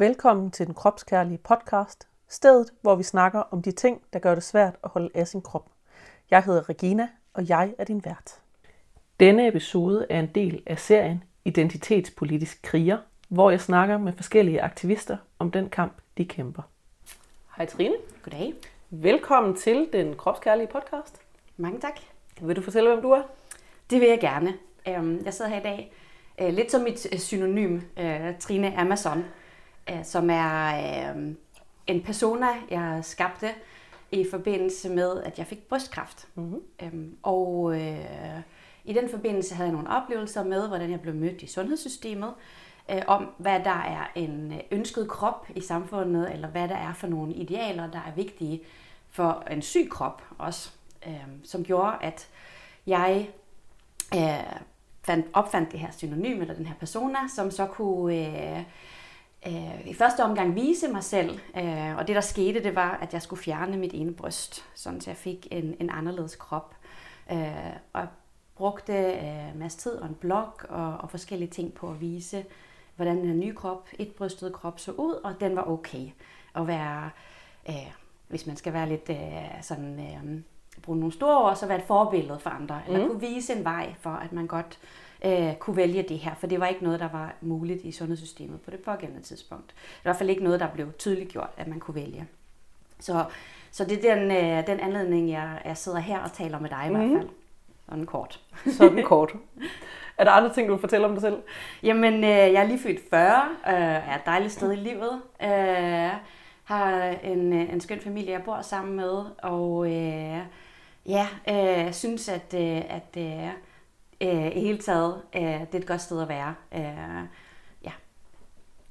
Velkommen til den kropskærlige podcast, stedet hvor vi snakker om de ting, der gør det svært at holde af sin krop. Jeg hedder Regina, og jeg er din vært. Denne episode er en del af serien Identitetspolitisk kriger, hvor jeg snakker med forskellige aktivister om den kamp, de kæmper. Hej Trine. Goddag. Velkommen til den kropskærlige podcast. Mange tak. Vil du fortælle, hvem du er? Det vil jeg gerne. Øhm, jeg sidder her i dag øh, lidt som mit synonym, øh, Trine Amazon, som er en persona, jeg skabte i forbindelse med, at jeg fik brystkræft. Mm-hmm. Og i den forbindelse havde jeg nogle oplevelser med, hvordan jeg blev mødt i sundhedssystemet, om hvad der er en ønsket krop i samfundet, eller hvad der er for nogle idealer, der er vigtige for en syg krop også, som gjorde, at jeg fandt, opfandt det her synonym, eller den her persona, som så kunne øh, øh, i første omgang vise mig selv. Øh, og det, der skete, det var, at jeg skulle fjerne mit ene bryst, sådan så jeg fik en, en anderledes krop. Øh, og brugte øh, en masse tid og en blog og, og forskellige ting på at vise, hvordan den nye krop, et brystet krop, så ud, og den var okay. At være, øh, hvis man skal være lidt øh, sådan... Øh, bruge nogle store ord, så være et forbillede for andre, eller mm. kunne vise en vej for, at man godt øh, kunne vælge det her, for det var ikke noget, der var muligt i sundhedssystemet på det pågældende tidspunkt. Det var i hvert fald ikke noget, der blev tydeligt gjort, at man kunne vælge. Så, så det er den, øh, den anledning, jeg, jeg sidder her og taler med dig i mm. hvert fald. Sådan kort. Sådan kort. Er der andre ting, du vil fortælle om dig selv? Jamen, øh, jeg er lige født 40, øh, er et dejligt sted i livet. Øh, har en, en skøn familie, jeg bor sammen med, og øh, ja, øh, synes, at, øh, at øh, øh, i hele taget, øh, det er et godt sted at være. Øh, ja.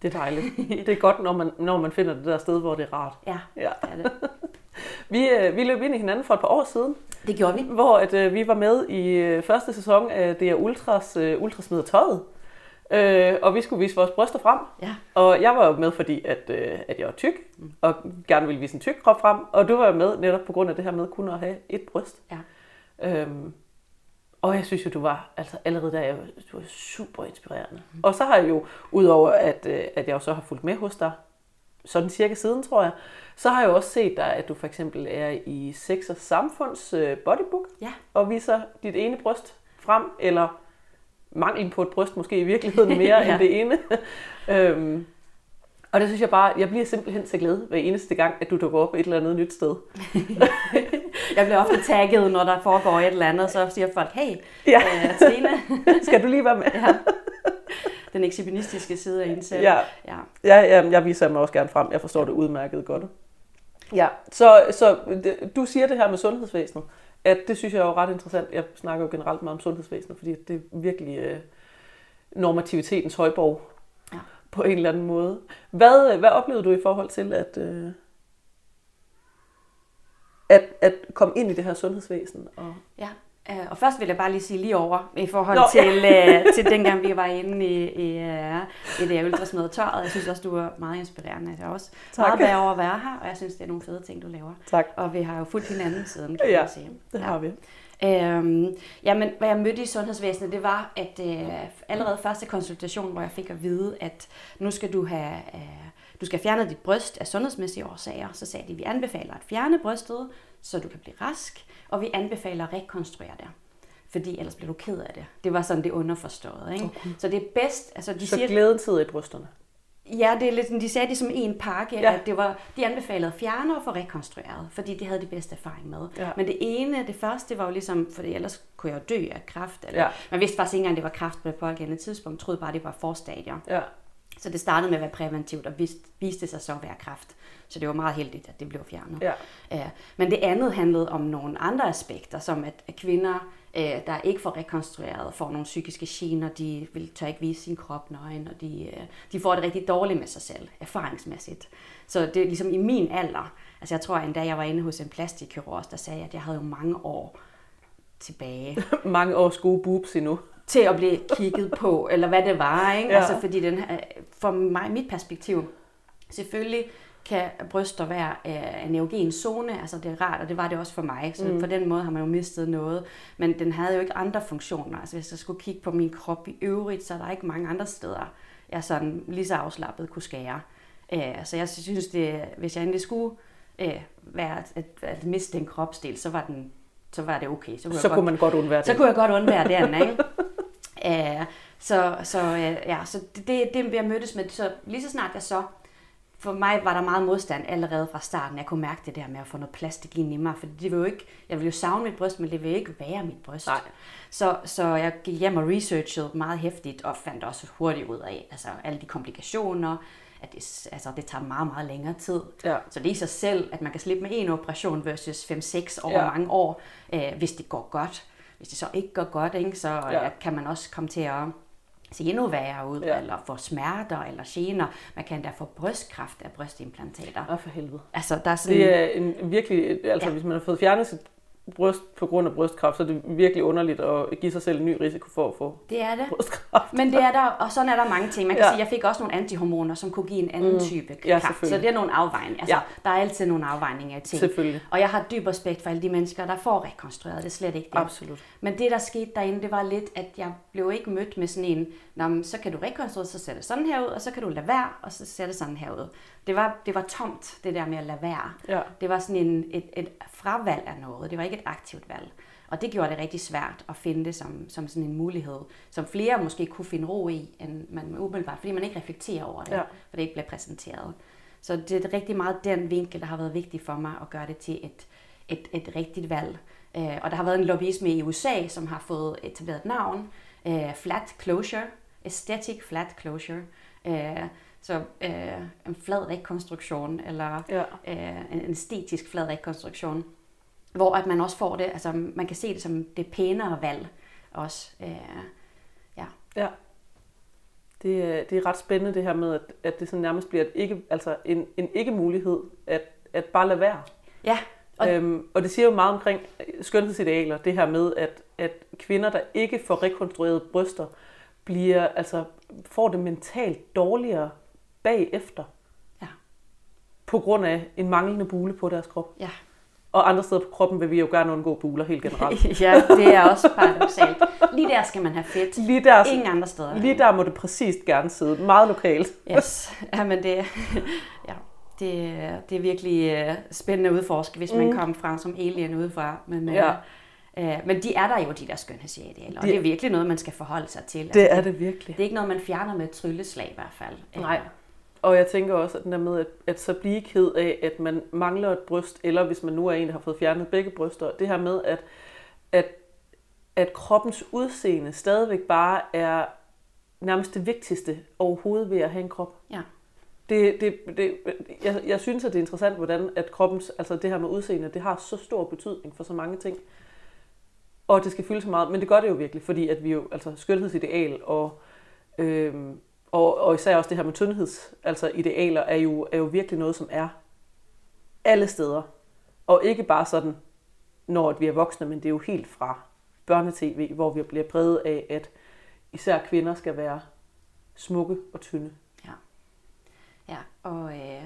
Det er dejligt. Det er godt, når man, når man finder det der sted, hvor det er rart. Ja, ja. det er det. vi, øh, vi løb ind i hinanden for et par år siden. Det gjorde vi. Hvor at, øh, vi var med i øh, første sæson af det er Ultras, øh, Ultrasmider tøjet. Øh, og vi skulle vise vores bryster frem. Ja. Og jeg var jo med, fordi at, øh, at jeg var tyk, mm. og gerne ville vise en tyk krop frem. Og du var med netop på grund af det her med kun at have et bryst. Ja. Øhm, og jeg synes jo, du var altså allerede der, du var super inspirerende. Mm. Og så har jeg jo, udover at, øh, at jeg jo så har fulgt med hos dig, sådan cirka siden, tror jeg, så har jeg jo også set dig, at du for eksempel er i Sex og Samfunds øh, bodybook, ja. og viser dit ene bryst frem, eller manglen på et bryst måske i virkeligheden mere ja. end det ene. øhm, og det synes jeg bare, jeg bliver simpelthen til glæde hver eneste gang, at du dukker op et eller andet nyt sted. jeg bliver ofte tagget, når der foregår et eller andet, så siger folk, hey, ja. uh, Trine. Skal du lige være med? ja. Den ekshibitionistiske side af en selv. Ja, ja. ja, ja jeg viser mig også gerne frem. Jeg forstår det udmærket godt. Ja, så, så du siger det her med sundhedsvæsenet, at det synes jeg er jo ret interessant. Jeg snakker jo generelt meget om sundhedsvæsenet, fordi det er virkelig uh, normativitetens højborg ja. på en eller anden måde. Hvad, hvad oplevede du i forhold til at, uh, at, at komme ind i det her sundhedsvæsen? Og... Ja, Uh, og først vil jeg bare lige sige lige over i forhold Nå, til, ja. uh, til dengang vi var inde i, i, uh, i det ultrasmede tøjet. Jeg synes også, du er meget inspirerende. Jeg er også tak. meget over at være her, og jeg synes, det er nogle fede ting, du laver. Tak. Og vi har jo fulgt hinanden siden, kan ja, man sige. det har vi. Øhm, jamen, hvad jeg mødte i sundhedsvæsenet, det var, at uh, allerede første konsultation, hvor jeg fik at vide, at nu skal du have... Uh, du skal fjerne dit bryst af sundhedsmæssige årsager. Så sagde de, at vi anbefaler at fjerne brystet, så du kan blive rask og vi anbefaler at rekonstruere det. Fordi ellers bliver du ked af det. Det var sådan det underforståede. Ikke? Okay. Så det er bedst... Altså, de så siger, glæden tid i brysterne? Ja, det er lidt, de sagde det som en pakke, ja. at det var, de anbefalede at fjerne og få rekonstrueret, fordi de havde de bedste erfaring med. Ja. Men det ene, det første var jo ligesom, for ellers kunne jeg jo dø af kræft. Eller, ja. Man vidste faktisk ikke engang, det var kræft på det pågældende tidspunkt. troede bare, det var forstadier. Ja. Så det startede med at være præventivt, og viste, viste sig så at være kræft. Så det var meget heldigt, at det blev fjernet. Ja. Ja. Men det andet handlede om nogle andre aspekter, som at kvinder, øh, der ikke får rekonstrueret, får nogle psykiske gener, de vil tør ikke vise sin krop nøgen, og de, øh, de får det rigtig dårligt med sig selv, erfaringsmæssigt. Så det er ligesom i min alder, altså jeg tror endda, jeg var inde hos en plastikkirurg, der sagde, at jeg havde jo mange år tilbage. mange års gode boobs endnu til at blive kigget på, eller hvad det var. Ikke? Ja. Altså, fordi den her, for mig, mit perspektiv, selvfølgelig kan bryster være øh, en erogen zone, altså det er rart, og det var det også for mig, så mm. på den måde har man jo mistet noget, men den havde jo ikke andre funktioner, altså hvis jeg skulle kigge på min krop i øvrigt, så er der ikke mange andre steder, jeg sådan lige så afslappet kunne skære. Øh, så jeg synes, det, hvis jeg endelig skulle øh, være at, at miste den kropsdel, så var, den, så var det okay. Så kunne, så kunne godt, man godt undvære det. Så kunne jeg godt undvære den, ikke? Øh, så, så, øh, ja, så det, det, det jeg mødtes med. Så lige så snart jeg så for mig var der meget modstand allerede fra starten. Jeg kunne mærke det der med at få noget plastik ind i mig, for det vil jo ikke, jeg vil jo savne mit bryst, men det vil ikke være mit bryst. Nej. Så, så jeg gik hjem og researchede meget hæftigt, og fandt også hurtigt ud af altså, alle de komplikationer, at det, altså, det tager meget, meget længere tid. Ja. Så det er i sig selv, at man kan slippe med en operation versus 5-6 over ja. mange år, øh, hvis det går godt. Hvis det så ikke går godt, ikke, så ja. kan man også komme til at se endnu værre ud, ja. eller få smerter eller gener. Man kan da få brystkræft af brystimplantater. Og for helvede. Altså, der er sådan... Det er en virkelig, altså ja. hvis man har fået fjernet sit bryst på grund af brystkræft, så er det virkelig underligt at give sig selv en ny risiko for at få det er det. brystkræft. Men det er der, og sådan er der mange ting. Man kan ja. sige, jeg fik også nogle antihormoner, som kunne give en anden mm. type kræft. Ja, så det er nogle afvejninger. Altså, ja. Der er altid nogle afvejninger af ting. Selvfølgelig. Og jeg har dyb respekt for alle de mennesker, der får rekonstrueret. Det er slet ikke det. Absolut. Men det, der skete derinde, det var lidt, at jeg blev ikke mødt med sådan en, Nå, så kan du rekonstruere, så ser det sådan her ud, og så kan du lade være, og så ser det sådan her ud. Det var, det var tomt, det der med at lade være. Ja. Det var sådan en, et, et fravalg af noget. Det var ikke et aktivt valg. Og det gjorde det rigtig svært at finde det som, som sådan en mulighed, som flere måske kunne finde ro i, end man umiddelbart, fordi man ikke reflekterer over det, ja. for det ikke bliver præsenteret. Så det er rigtig meget den vinkel, der har været vigtig for mig at gøre det til et, et, et rigtigt valg. Øh, og der har været en lobbyisme i USA, som har fået etableret et navn, øh, Flat Closure, Aesthetic Flat Closure. Øh, så øh, en flad rekonstruktion, eller ja. øh, en æstetisk flad rekonstruktion, hvor at man også får det, altså man kan se det som det pænere valg også. Øh, ja. ja. Det, det er ret spændende det her med, at, at det sådan nærmest bliver et ikke, altså en, en ikke-mulighed, at, at bare lade være. Ja. Og, øhm, og det siger jo meget omkring skønhedsidealer, det her med, at, at kvinder, der ikke får rekonstrueret bryster, bliver, altså, får det mentalt dårligere bagefter. Ja. På grund af en manglende bule på deres krop. Ja. Og andre steder på kroppen vil vi jo gerne undgå buler helt generelt. ja, det er også paradoxalt. Lige der skal man have fedt. Lige der, Ingen andre steder. Lige der må det præcist gerne sidde. Meget lokalt. yes. Ja, men det, ja, det, det er virkelig øh, spændende at udforske, hvis man mm. kommer fra som alien udefra. Men, øh, ja. Øh, men de er der jo, de der skønhedsidealer, og det er virkelig noget, man skal forholde sig til. Det altså, er det virkelig. Det er ikke noget, man fjerner med et trylleslag i hvert fald. Nej. Og jeg tænker også, at den der med, at, at så blive ked af, at man mangler et bryst, eller hvis man nu er en, der har fået fjernet begge bryster, det her med, at, at, at kroppens udseende stadigvæk bare er nærmest det vigtigste overhovedet ved at have en krop. Ja. Det, det, det, jeg, jeg synes, at det er interessant, hvordan at kroppens, altså det her med udseende, det har så stor betydning for så mange ting. Og det skal fylde så meget, men det gør det jo virkelig, fordi at vi jo, altså skønhedsideal og, øhm, og, og især også det her med tyndheds, altså idealer, er jo, er jo virkelig noget, som er alle steder. Og ikke bare sådan, når vi er voksne, men det er jo helt fra børnetv, hvor vi bliver præget af, at især kvinder skal være smukke og tynde. Ja, ja og øh,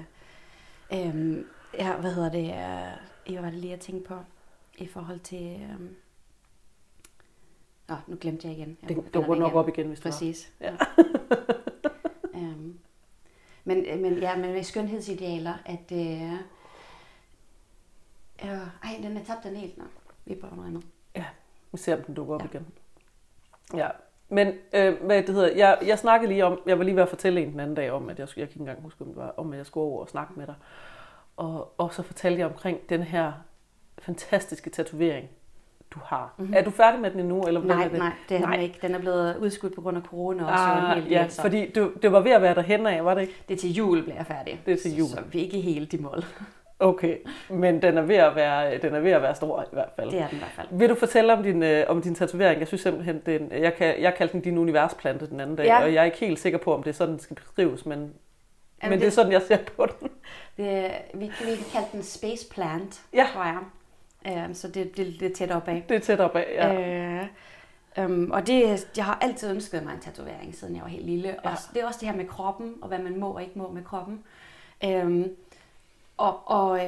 øh, ja, hvad hedder det, øh, hvad var det lige at tænke på i forhold til... Øh, Nå, nu glemte jeg igen. Jeg det går nok op igen, hvis Præcis. Ja. Um, men, men, ja, men med skønhedsidealer, at... Øh, øh, ej, den er tabt den helt nu. Vi prøver noget andet. Ja, vi ser, om den dukker op ja. igen. Ja, men øh, hvad det hedder, jeg, jeg snakkede lige om, jeg var lige ved at fortælle en den anden dag om, at jeg, jeg kan ikke engang huske, om, det var, om at jeg skulle over og snakke med dig. Og, og så fortalte jeg omkring den her fantastiske tatovering, du har. Mm-hmm. Er du færdig med den endnu? Eller nej, er det? nej, det er nej. ikke. Den er blevet udskudt på grund af corona. Også ah, helt ja, så. fordi du, det var ved at være derhen af, var det ikke? Det er til jul, bliver jeg færdig. Det er til jul. Så, så vi er ikke helt i mål. Okay, men den er ved at være, den er ved at være stor i hvert fald. Det er den i hvert fald. Vil du fortælle om din, øh, om din tatovering? Jeg synes simpelthen, den, jeg, kan, jeg kaldte den din universplante den anden dag, ja. og jeg er ikke helt sikker på, om det er sådan, den skal beskrives, men, Jamen, men det, det er sådan, jeg ser på den. Det, vi, vi kan kalde den space plant, ja. tror jeg. Uh, så det, det, det er tæt op af. Det er tæt op af, ja. Uh, um, og det, jeg har altid ønsket mig en tatovering, siden jeg var helt lille. Ja. Og det er også det her med kroppen, og hvad man må og ikke må med kroppen. Um, og og uh,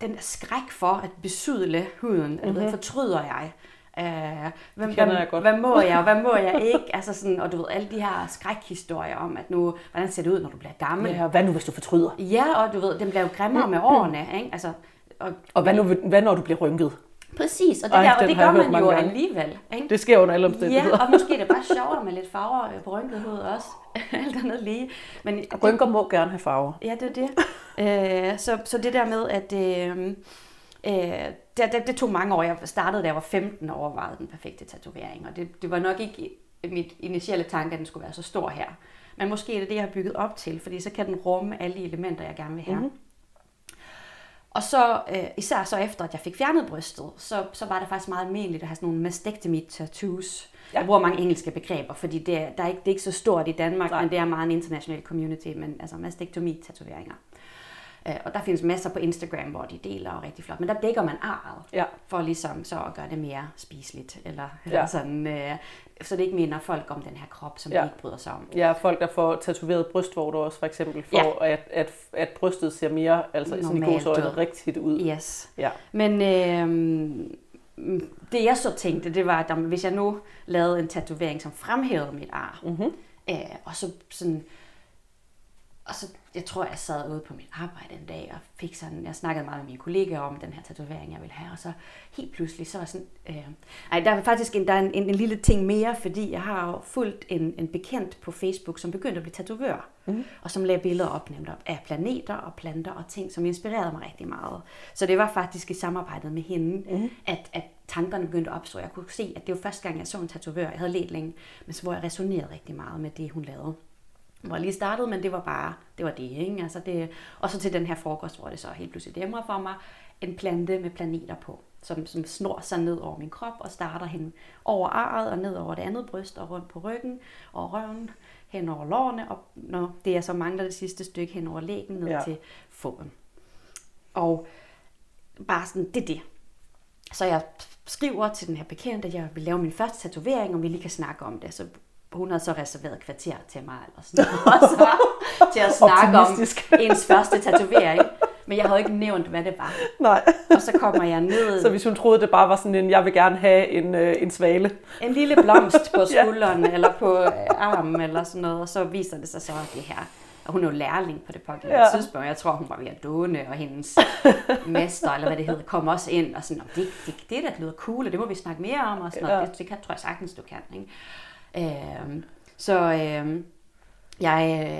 den skræk for at besydle huden, mm-hmm. ved, fortryder jeg. Øh, hvem, kender hvad, jeg godt. hvad må jeg, og hvad må jeg ikke? Altså sådan, og du ved, alle de her skrækhistorier om, at nu, hvordan ser det ud, når du bliver gammel? Ja, og hvad nu, hvis du fortryder? Ja, og du ved, den bliver jo grimmere med årene, ikke? Altså, og, Og hvad, nu, hvad når du bliver rynket? præcis, og det, Ej, der, og det gør man jo gange. alligevel. Ikke? Det sker under alle omstændigheder. Ja, og måske er det bare sjovere med lidt farver øh, på rynket hoved også. Alt andet lige. Men det, Rynker må gerne have farver. Ja, det er det. øh, så, så det der med, at øh, øh, det, det, det tog mange år. Jeg startede, da jeg var 15 og overvejede den perfekte tatovering. Og det, det var nok ikke mit initiale tanke, at den skulle være så stor her. Men måske er det det, jeg har bygget op til, fordi så kan den rumme alle de elementer, jeg gerne vil have. Mm-hmm. Og så, øh, især så efter, at jeg fik fjernet brystet, så, så var det faktisk meget almindeligt at have sådan nogle mastectomy tattoos. Ja. Jeg bruger mange engelske begreber, fordi det er, der er ikke, det er ikke så stort i Danmark, Nej. men det er meget en international community, men altså mastectomy-tatoveringer. Øh, og der findes masser på Instagram, hvor de deler rigtig flot. Men der dækker man arret, Ja. for ligesom så at gøre det mere spiseligt. Eller, Ja. eller sådan, øh, så det ikke minder folk om den her krop, som Ja. de ikke bryder sig om. Ja, folk, der får tatoveret brystvorter også, for eksempel, for at, at, at brystet ser mere, altså sådan i Normalt godsøjne, rigtigt ud. Yes. Ja. Men øh, det jeg så tænkte, det var, at hvis jeg nu lavede en tatovering, som fremhævede mit ar, Mm-hmm. øh, og så sådan, og så, jeg tror, jeg sad ude på mit arbejde en dag og fik sådan, jeg snakkede meget med mine kollegaer om den her tatovering, jeg ville have, og så helt pludselig, så var sådan, øh, ej, der er faktisk en, der er en, en, en lille ting mere, fordi jeg har jo fulgt en, en bekendt på Facebook, som begyndte at blive tatovør, mm. og som lagde billeder op nemt op af planeter og planter og ting, som inspirerede mig rigtig meget. Så det var faktisk i samarbejdet med hende, mm. at, at tankerne begyndte at opstå. Jeg kunne se, at det var første gang, jeg så en tatovør, jeg havde let længe, men så hvor jeg resonerede rigtig meget med det, hun lavede jeg lige startede, men det var bare, det var det, ikke? Altså det, og så til den her frokost, hvor det så helt pludselig dæmmer for mig, en plante med planeter på, som, som snor sig ned over min krop og starter hen over arret og ned over det andet bryst og rundt på ryggen og røven, hen over lårene, og når det er så mangler det sidste stykke hen over lægen ned ja. til foden. Og bare sådan, det er det. Så jeg skriver til den her bekendte, at jeg vil lave min første tatovering, og vi lige kan snakke om det. Så hun havde så reserveret et kvarter til mig, eller sådan noget, så, til at snakke om ens første tatovering. Men jeg havde ikke nævnt, hvad det var. Nej. Og så kommer jeg ned, Så hvis hun troede, det bare var sådan en, jeg vil gerne have en, øh, en svale. en lille blomst på Ja. skulderen, eller på øh, armen, eller sådan noget, og så viser det sig så, at det her og hun er jo lærling på det pågældende Ja. ja. tidspunkt. Jeg tror, hun var ved at dåne, og hendes mester, eller hvad det hedder, kom også ind og sådan, "Nå, det, det, det der lyder cool, og det må vi snakke mere om, og sådan Ja. noget. Det, det kan, tror jeg sagtens, du kan. Ikke? Øhm, så øhm, jeg,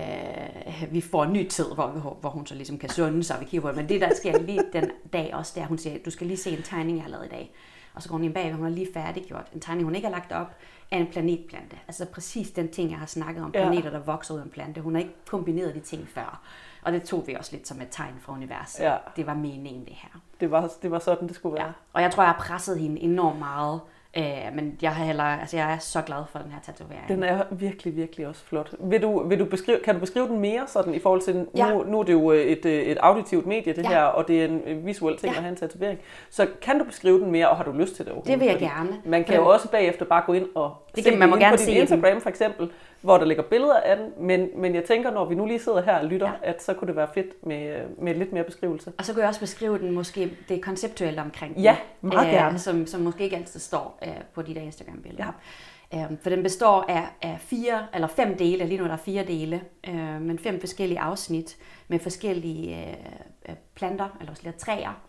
øh, vi får en ny tid, hvor, hvor hun så ligesom kan sunde sig, vi kigger på det. Men det, der sker lige den dag også, der hun siger, du skal lige se en tegning, jeg har lavet i dag. Og så går hun ind bag, hun har lige færdiggjort en tegning, hun ikke har lagt op, af en planetplante. Altså præcis den ting, jeg har snakket om, Ja. planeter, der vokser ud af en plante. Hun har ikke kombineret de ting før. Og det tog vi også lidt som et tegn fra universet. Ja. Det var meningen, det her. Det var, det var sådan, det skulle være. Ja. Og jeg tror, jeg har presset hende enormt meget. Øh, men jeg, har heller, altså, jeg er så glad for den her tatovering. Den er virkelig, virkelig også flot. Vil du, vil du beskrive, kan du beskrive den mere sådan i forhold til, nu, Ja. nu er det jo øh, et, øh, et auditivt medie det Ja. her, og det er en øh, visuel ting Ja. at have en tatovering. Så kan du beskrive den mere, og har du lyst til det overhovedet? Det vil jeg Fordi gerne. Man kan jo også bagefter bare gå ind og Det se kan- man må gerne på din se den. Instagram for eksempel, hvor der ligger billeder af den, men, men jeg tænker, når vi nu lige sidder her og lytter, ja. at så kunne det være fedt med, øh, med lidt mere beskrivelse. Og så kan jeg også beskrive den måske det konceptuelle omkring den. Ja, meget gerne. Som, som måske ikke altid står øh, på de der Instagram-billeder. Ja. Øhm, for den består af, af fire, eller fem dele, lige nu er der fire dele, øh, men fem forskellige afsnit med forskellige øh, øh, planter, eller også lidt træer.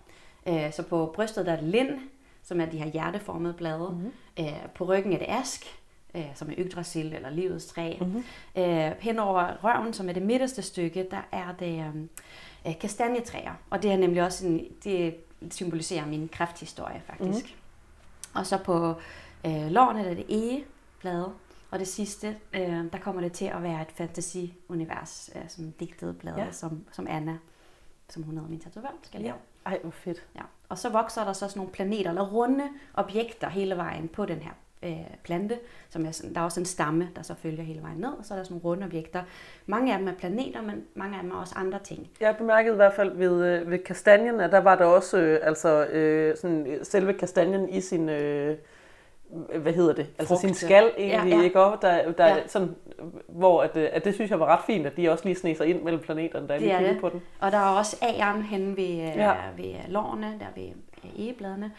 Øh, så på brystet der er lind, som er de her hjerteformede blade. Mm-hmm. Øh, på ryggen er det ask, øh, som er Yggdrasil eller livets træ. Mm-hmm. Øh, hen over røven, som er det midterste stykke, der er det øh, øh, kastanjetræer. Og det er nemlig også en, det symboliserer min kræfthistorie faktisk. Mm-hmm. Og så på øh, lårene der er det egeblade. Og det sidste, øh, der kommer det til at være et fantasi-univers, øh, som digtede blade, Ja. ja. som, som Anna, som hun hedder min tatovør, skal lave. Ej, hvor fedt. Ja. Og så vokser der så sådan nogle planeter, eller runde objekter hele vejen på den her øh, plante. Som er sådan, der er også en stamme, der så følger hele vejen ned, og så er der sådan nogle runde objekter. Mange af dem er planeter, men mange af dem er også andre ting. Jeg bemærkede i hvert fald ved, øh, ved kastanjen, at der var der også øh, altså, øh, sådan, øh, selve kastanjen i sin, øh, hvad hedder det, altså sin Frugt. skal egentlig, Ja, ja. ikke? Og der, der Ja. sådan, hvor at, øh, at det synes jeg var ret fint, at de også lige sne sig ind mellem planeterne, der lige er kiggede det. på den. Og der er også æren henne ved, Ja. ved lårene, der ved egebladene.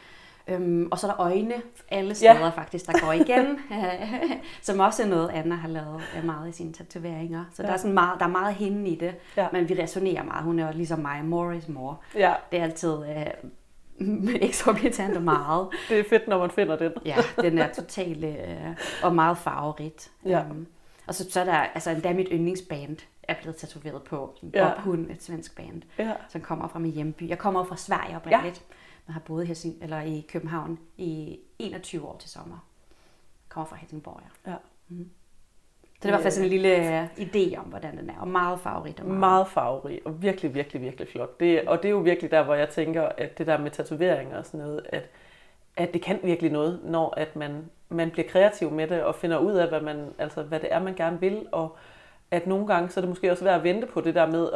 Øhm, og så er der øjne alle steder ja. faktisk, der går igen, som også er noget, Anna har lavet øh, meget i sine tatoveringer. Så ja. der, er sådan meget, der er meget hende i det, ja. men vi resonerer meget. Hun er jo ligesom mig, more is more. Ja. Det er altid øh, eksorbitant og meget. det er fedt, når man finder den. ja, den er totalt øh, og meget farverit. Ja. Um, og så, så er der altså endda mit yndlingsband er blevet tatoveret på. Ja. Bob et svensk band, ja. som kommer fra min hjemby. Jeg kommer fra Sverige oprindeligt. Ja men har boet her, eller i København i 21 år til sommer. Kommer fra Helsingborg, ja. ja. Mm. Så det var faktisk en lille idé om, hvordan den er, og meget favorit. Og meget, meget favorit, og virkelig, virkelig, virkelig flot. Det, og det er jo virkelig der, hvor jeg tænker, at det der med tatoveringer og sådan noget, at, at det kan virkelig noget, når at man, man bliver kreativ med det, og finder ud af, hvad, man, altså, hvad det er, man gerne vil, og at nogle gange, så er det måske også værd at vente på det der med,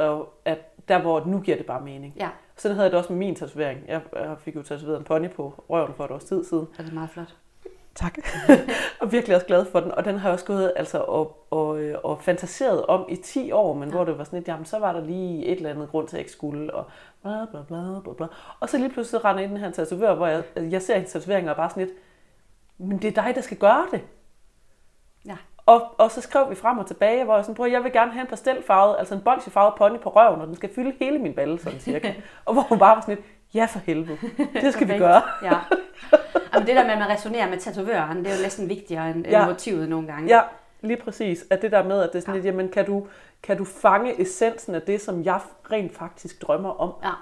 at der hvor nu giver det bare mening. Ja. Sådan havde jeg det også med min tatovering. Jeg fik jo tatoveret en pony på røven for et års tid siden. Det er meget flot. Tak. og virkelig også glad for den. Og den har jeg også gået altså, og, og, og fantaseret om i 10 år, men ja. hvor det var sådan lidt, jamen så var der lige et eller andet grund til, at jeg ikke skulle, og bla bla bla bla bla. Og så lige pludselig render ind i den her tatovør, hvor jeg, jeg ser en tatovering og er bare sådan lidt, men det er dig, der skal gøre det. Og, og så skrev vi frem og tilbage, hvor jeg sådan, bror, jeg vil gerne have en pastelfarvet, altså en bolsjefarvet pony på røven, og den skal fylde hele min balle, sådan cirka. og hvor hun bare var sådan lidt, ja for helvede, det skal vi gøre. ja. Jamen, det der med, at man resonerer med tatovøren, det er jo næsten vigtigere end, ja. motivet nogle gange. Ja, lige præcis. At det der med, at det er sådan ja. lidt, jamen kan du, kan du fange essensen af det, som jeg rent faktisk drømmer om? Ja.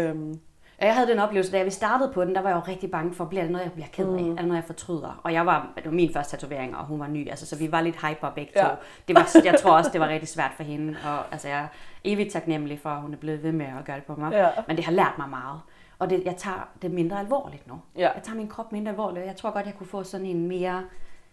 Øhm, jeg havde den oplevelse, da vi startede på den, der var jeg jo rigtig bange for, bliver det noget, jeg bliver ked af? Mm. Er det noget, jeg fortryder? Og jeg var, det var min første tatovering, og hun var ny, altså, så vi var lidt hyper begge ja. to. Det var, jeg tror også, det var rigtig svært for hende, og altså, jeg er evigt taknemmelig for, at hun er blevet ved med at gøre det på mig. Ja. Men det har lært mig meget. Og det, jeg tager det mindre alvorligt nu. Ja. Jeg tager min krop mindre alvorligt. Jeg tror godt, jeg kunne få sådan en mere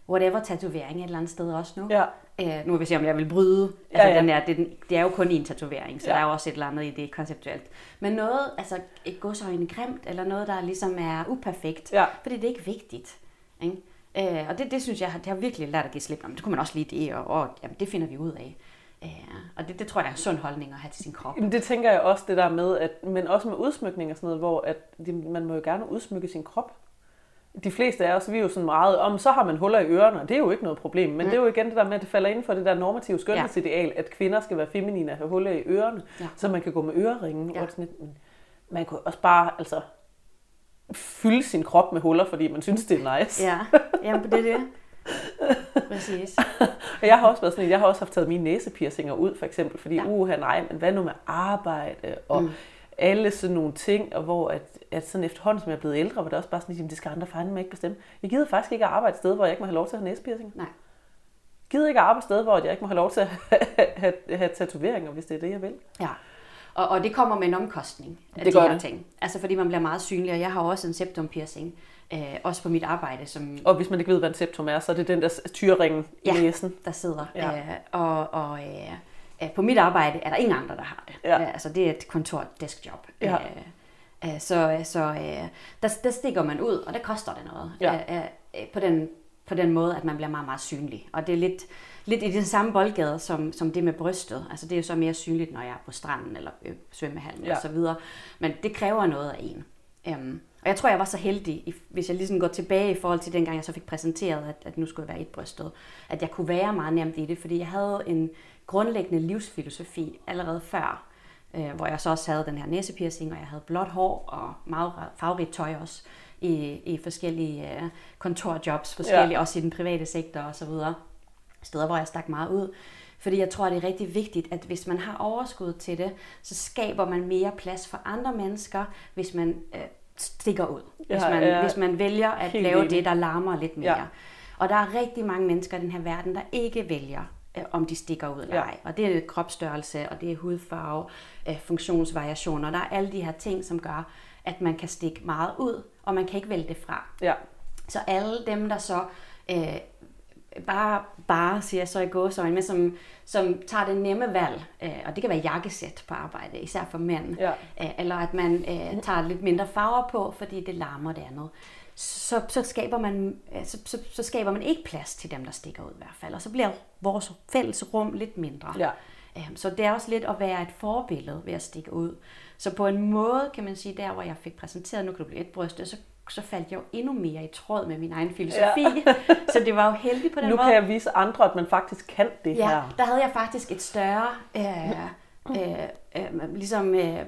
whatever tatovering et eller andet sted også nu. Ja. Uh, nu vil vi se, om jeg vil bryde. Altså, ja, ja. Den er, det, det er jo kun en tatovering, så ja. der er jo også et eller andet i det konceptuelt. Men noget, altså et godsøjne grimt, eller noget, der ligesom er uperfekt, ja. fordi det er ikke vigtigt. Ikke? Uh, og det, det synes jeg, det har virkelig lært at give slip. Men det kunne man også lide det, og, og jamen, det finder vi ud af. Uh, og det, det tror jeg er en sund holdning at have til sin krop. Jamen, det tænker jeg også, det der med, at, men også med udsmykning og sådan noget, hvor at, man må jo gerne udsmykke sin krop de fleste af os, vi er jo sådan meget om, så har man huller i ørerne, og det er jo ikke noget problem. Men mm. det er jo igen det der med, at det falder inden for det der normative skønhedsideal, ja. at kvinder skal være feminine og have huller i ørerne, ja. så man kan gå med øreringen. Ja. Og sådan lidt, man kan også bare altså, fylde sin krop med huller, fordi man synes, det er nice. Ja, Jamen, det er det. Præcis. og jeg har også været sådan, jeg har også haft taget mine næsepiercinger ud, for eksempel, fordi, ja. uha nej, men hvad nu med arbejde, og mm alle sådan nogle ting, og hvor at, at sådan efterhånden, som jeg er blevet ældre, var det også bare sådan, at det skal andre fandme ikke bestemme. Jeg gider faktisk ikke at arbejde et sted, hvor jeg ikke må have lov til at have næsepiercing. Nej. Jeg gider ikke at arbejde et sted, hvor jeg ikke må have lov til at have, have, have tatoveringer, hvis det er det, jeg vil. Ja. Og, og det kommer med en omkostning af det de her det. ting. Altså fordi man bliver meget synlig, og jeg har også en septum piercing. Øh, også på mit arbejde. Som... Og hvis man ikke ved, hvad en septum er, så er det den der tyrring i ja, næsen. der sidder. Ja. Øh, og og øh, på mit arbejde er der ingen andre, der har det. Ja. Altså det er et kontor-deskjob. Ja. Øh, så så øh, der, der stikker man ud, og det koster det noget. Ja. Øh, på, den, på den måde, at man bliver meget, meget synlig. Og det er lidt, lidt i den samme boldgade som, som det med brystet. Altså det er jo så mere synligt, når jeg er på stranden eller øh, svømmehallen ja. videre. Men det kræver noget af en. Um, og jeg tror, jeg var så heldig, hvis jeg ligesom går tilbage i forhold til dengang, jeg så fik præsenteret, at, at nu skulle jeg være et brystet, at jeg kunne være meget nemt i det, fordi jeg havde en, grundlæggende livsfilosofi allerede før, øh, hvor jeg så også havde den her næsepiercing, og jeg havde blåt hår og meget farverigt tøj også i, i forskellige øh, kontorjobs, forskellige ja. også i den private sektor og så videre. Steder, hvor jeg stak meget ud. Fordi jeg tror, det er rigtig vigtigt, at hvis man har overskud til det, så skaber man mere plads for andre mennesker, hvis man øh, stikker ud. Hvis, ja, man, ja, hvis man vælger at lave det, der larmer lidt mere. Ja. Og der er rigtig mange mennesker i den her verden, der ikke vælger Øh, om de stikker ud eller ja. ej. Og det er kropsstørrelse, og det er hudfarve, øh, funktionsvariationer. Der er alle de her ting, som gør, at man kan stikke meget ud, og man kan ikke vælge det fra. Ja. Så alle dem, der så øh, bare, bare siger så i gåsøjne, men som, som tager det nemme valg, øh, og det kan være jakkesæt på arbejde, især for mænd, ja. øh, eller at man øh, tager lidt mindre farver på, fordi det larmer det andet så, så, skaber man, så, så, så skaber man ikke plads til dem, der stikker ud i hvert fald. Og så bliver vores fælles rum lidt mindre. Ja. Øhm, så det er også lidt at være et forbillede ved at stikke ud. Så på en måde kan man sige, der hvor jeg fik præsenteret, nu kan du blive et bryst, så så faldt jeg jo endnu mere i tråd med min egen filosofi. Ja. så det var jo heldigt på den nu måde. Nu kan jeg vise andre, at man faktisk kan det ja, her. der havde jeg faktisk et større... Øh, øh, øh, ligesom øh,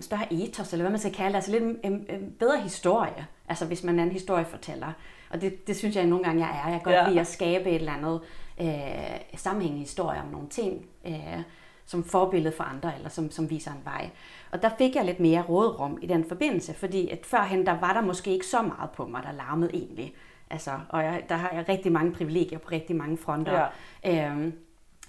større ethos, eller hvad man skal kalde det, altså lidt en, en, bedre historie, altså hvis man er en historiefortæller. Og det, det synes jeg nogle gange, jeg er. Jeg kan godt ja. lide at skabe et eller andet øh, sammenhængende historie om nogle ting, øh, som forbillede for andre, eller som, som viser en vej. Og der fik jeg lidt mere rådrum i den forbindelse, fordi at førhen, der var der måske ikke så meget på mig, der larmede egentlig. Altså, og jeg, der har jeg rigtig mange privilegier på rigtig mange fronter, ja. øh,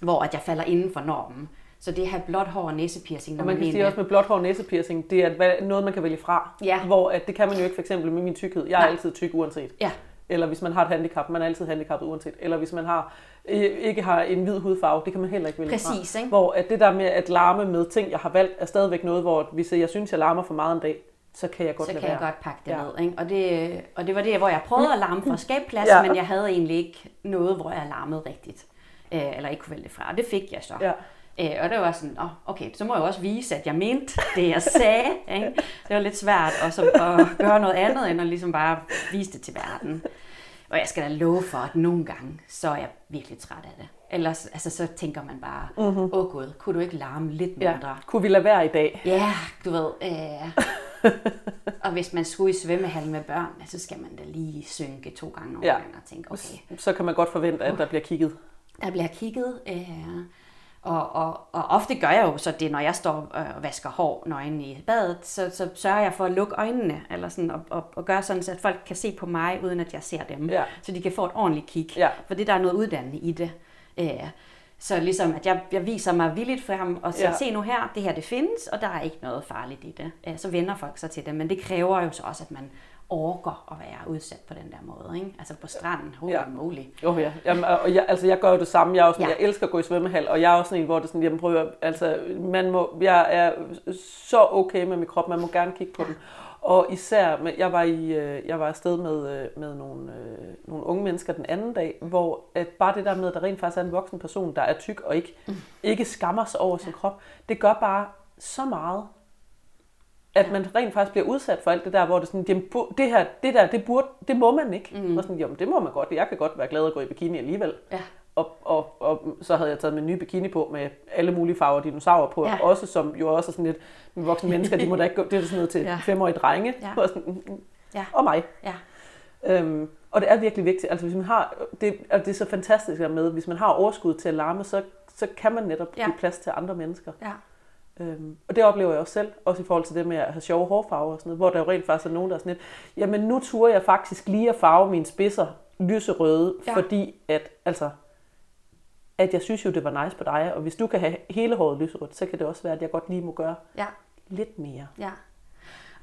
hvor at jeg falder inden for normen. Så det at have blåt hår og næsepiercing. Når og man, man kan sige også med blåt hår og næsepiercing, det er noget, man kan vælge fra. Ja. Hvor at det kan man jo ikke for eksempel med min tykkhed. Jeg er Nej. altid tyk uanset. Ja. Eller hvis man har et handicap, man er altid handicappet uanset. Eller hvis man har ikke har en hvid hudfarve, det kan man heller ikke vælge Præcis, fra. Ikke? Hvor at det der med at larme med ting, jeg har valgt, er stadigvæk noget, hvor hvis jeg synes, jeg larmer for meget en dag, så kan jeg godt Så kan være. jeg godt pakke det ja. ned. Ikke? Og, det, og det var det, hvor jeg prøvede at larme for at skabe plads, ja. men jeg havde egentlig ikke noget, hvor jeg larmede rigtigt. Øh, eller ikke kunne vælge det fra. Og det fik jeg så. Ja. Øh, og det var sådan, oh, okay, så må jeg også vise, at jeg mente det, jeg sagde. Ikke? Det var lidt svært også at gøre noget andet, end at ligesom bare vise det til verden. Og jeg skal da love for, at nogle gange, så er jeg virkelig træt af det. Ellers altså, så tænker man bare, åh mm-hmm. oh, gud, kunne du ikke larme lidt mindre? Ja. Kunne vi lade være i dag? Ja, du ved. Øh, og hvis man skulle i svømmehal med børn, så skal man da lige synke to gange nogle ja. gange og tænke, okay. Så kan man godt forvente, at der bliver kigget. Der bliver kigget. Øh, og, og, og ofte gør jeg jo så det, når jeg står og vasker hår nøgen i badet, så, så sørger jeg for at lukke øjnene, eller sådan, og, og, og gøre sådan, så at folk kan se på mig, uden at jeg ser dem. Ja. Så de kan få et ordentligt kig. Ja. For det der er noget uddannende i det. Øh, så ligesom, at jeg, jeg viser mig villigt frem og siger, ja. se nu her, det her det findes, og der er ikke noget farligt i det. Øh, så vender folk sig til det, men det kræver jo så også, at man orker at være udsat på den der måde. Ikke? Altså på stranden, holy ja. moly. Jo, ja. Jamen, og jeg, altså, jeg gør jo det samme. Jeg, er også, ja. jeg elsker at gå i svømmehal, og jeg er også sådan en, hvor det sådan, jamen, prøver, altså, man må, jeg er så okay med min krop, man må gerne kigge på ja. den. Og især, med, jeg var i, øh, jeg var afsted med, øh, med nogle, øh, nogle unge mennesker den anden dag, hvor at bare det der med, at der rent faktisk er en voksen person, der er tyk og ikke, mm. ikke skammer sig over ja. sin krop, det gør bare så meget at man rent faktisk bliver udsat for alt det der, hvor det sådan, jamen, det her, det der, det, burde, det må man ikke. Mm. Og sådan, jamen, det må man godt. Jeg kan godt være glad at gå i bikini alligevel. Ja. Og, og, og, så havde jeg taget min nye bikini på med alle mulige farver dinosaurer på, ja. også som jo også er sådan lidt, med voksne mennesker, de må da ikke gå, det er sådan noget til ja. femårige drenge. Ja. Og, sådan, mm, mm. ja. og mig. Ja. Øhm, og det er virkelig vigtigt. Altså hvis man har, det, altså, det er så fantastisk med, hvis man har overskud til at larme, så, så kan man netop give ja. plads til andre mennesker. Ja. Øhm, og det oplever jeg også selv, også i forhold til det med at have sjove hårfarver og sådan noget, hvor der jo rent faktisk er nogen, der er sådan lidt, jamen nu turer jeg faktisk lige at farve mine spidser lyserøde, ja. fordi at, altså, at jeg synes jo, det var nice på dig, og hvis du kan have hele håret lyserødt, så kan det også være, at jeg godt lige må gøre ja. lidt mere. Ja.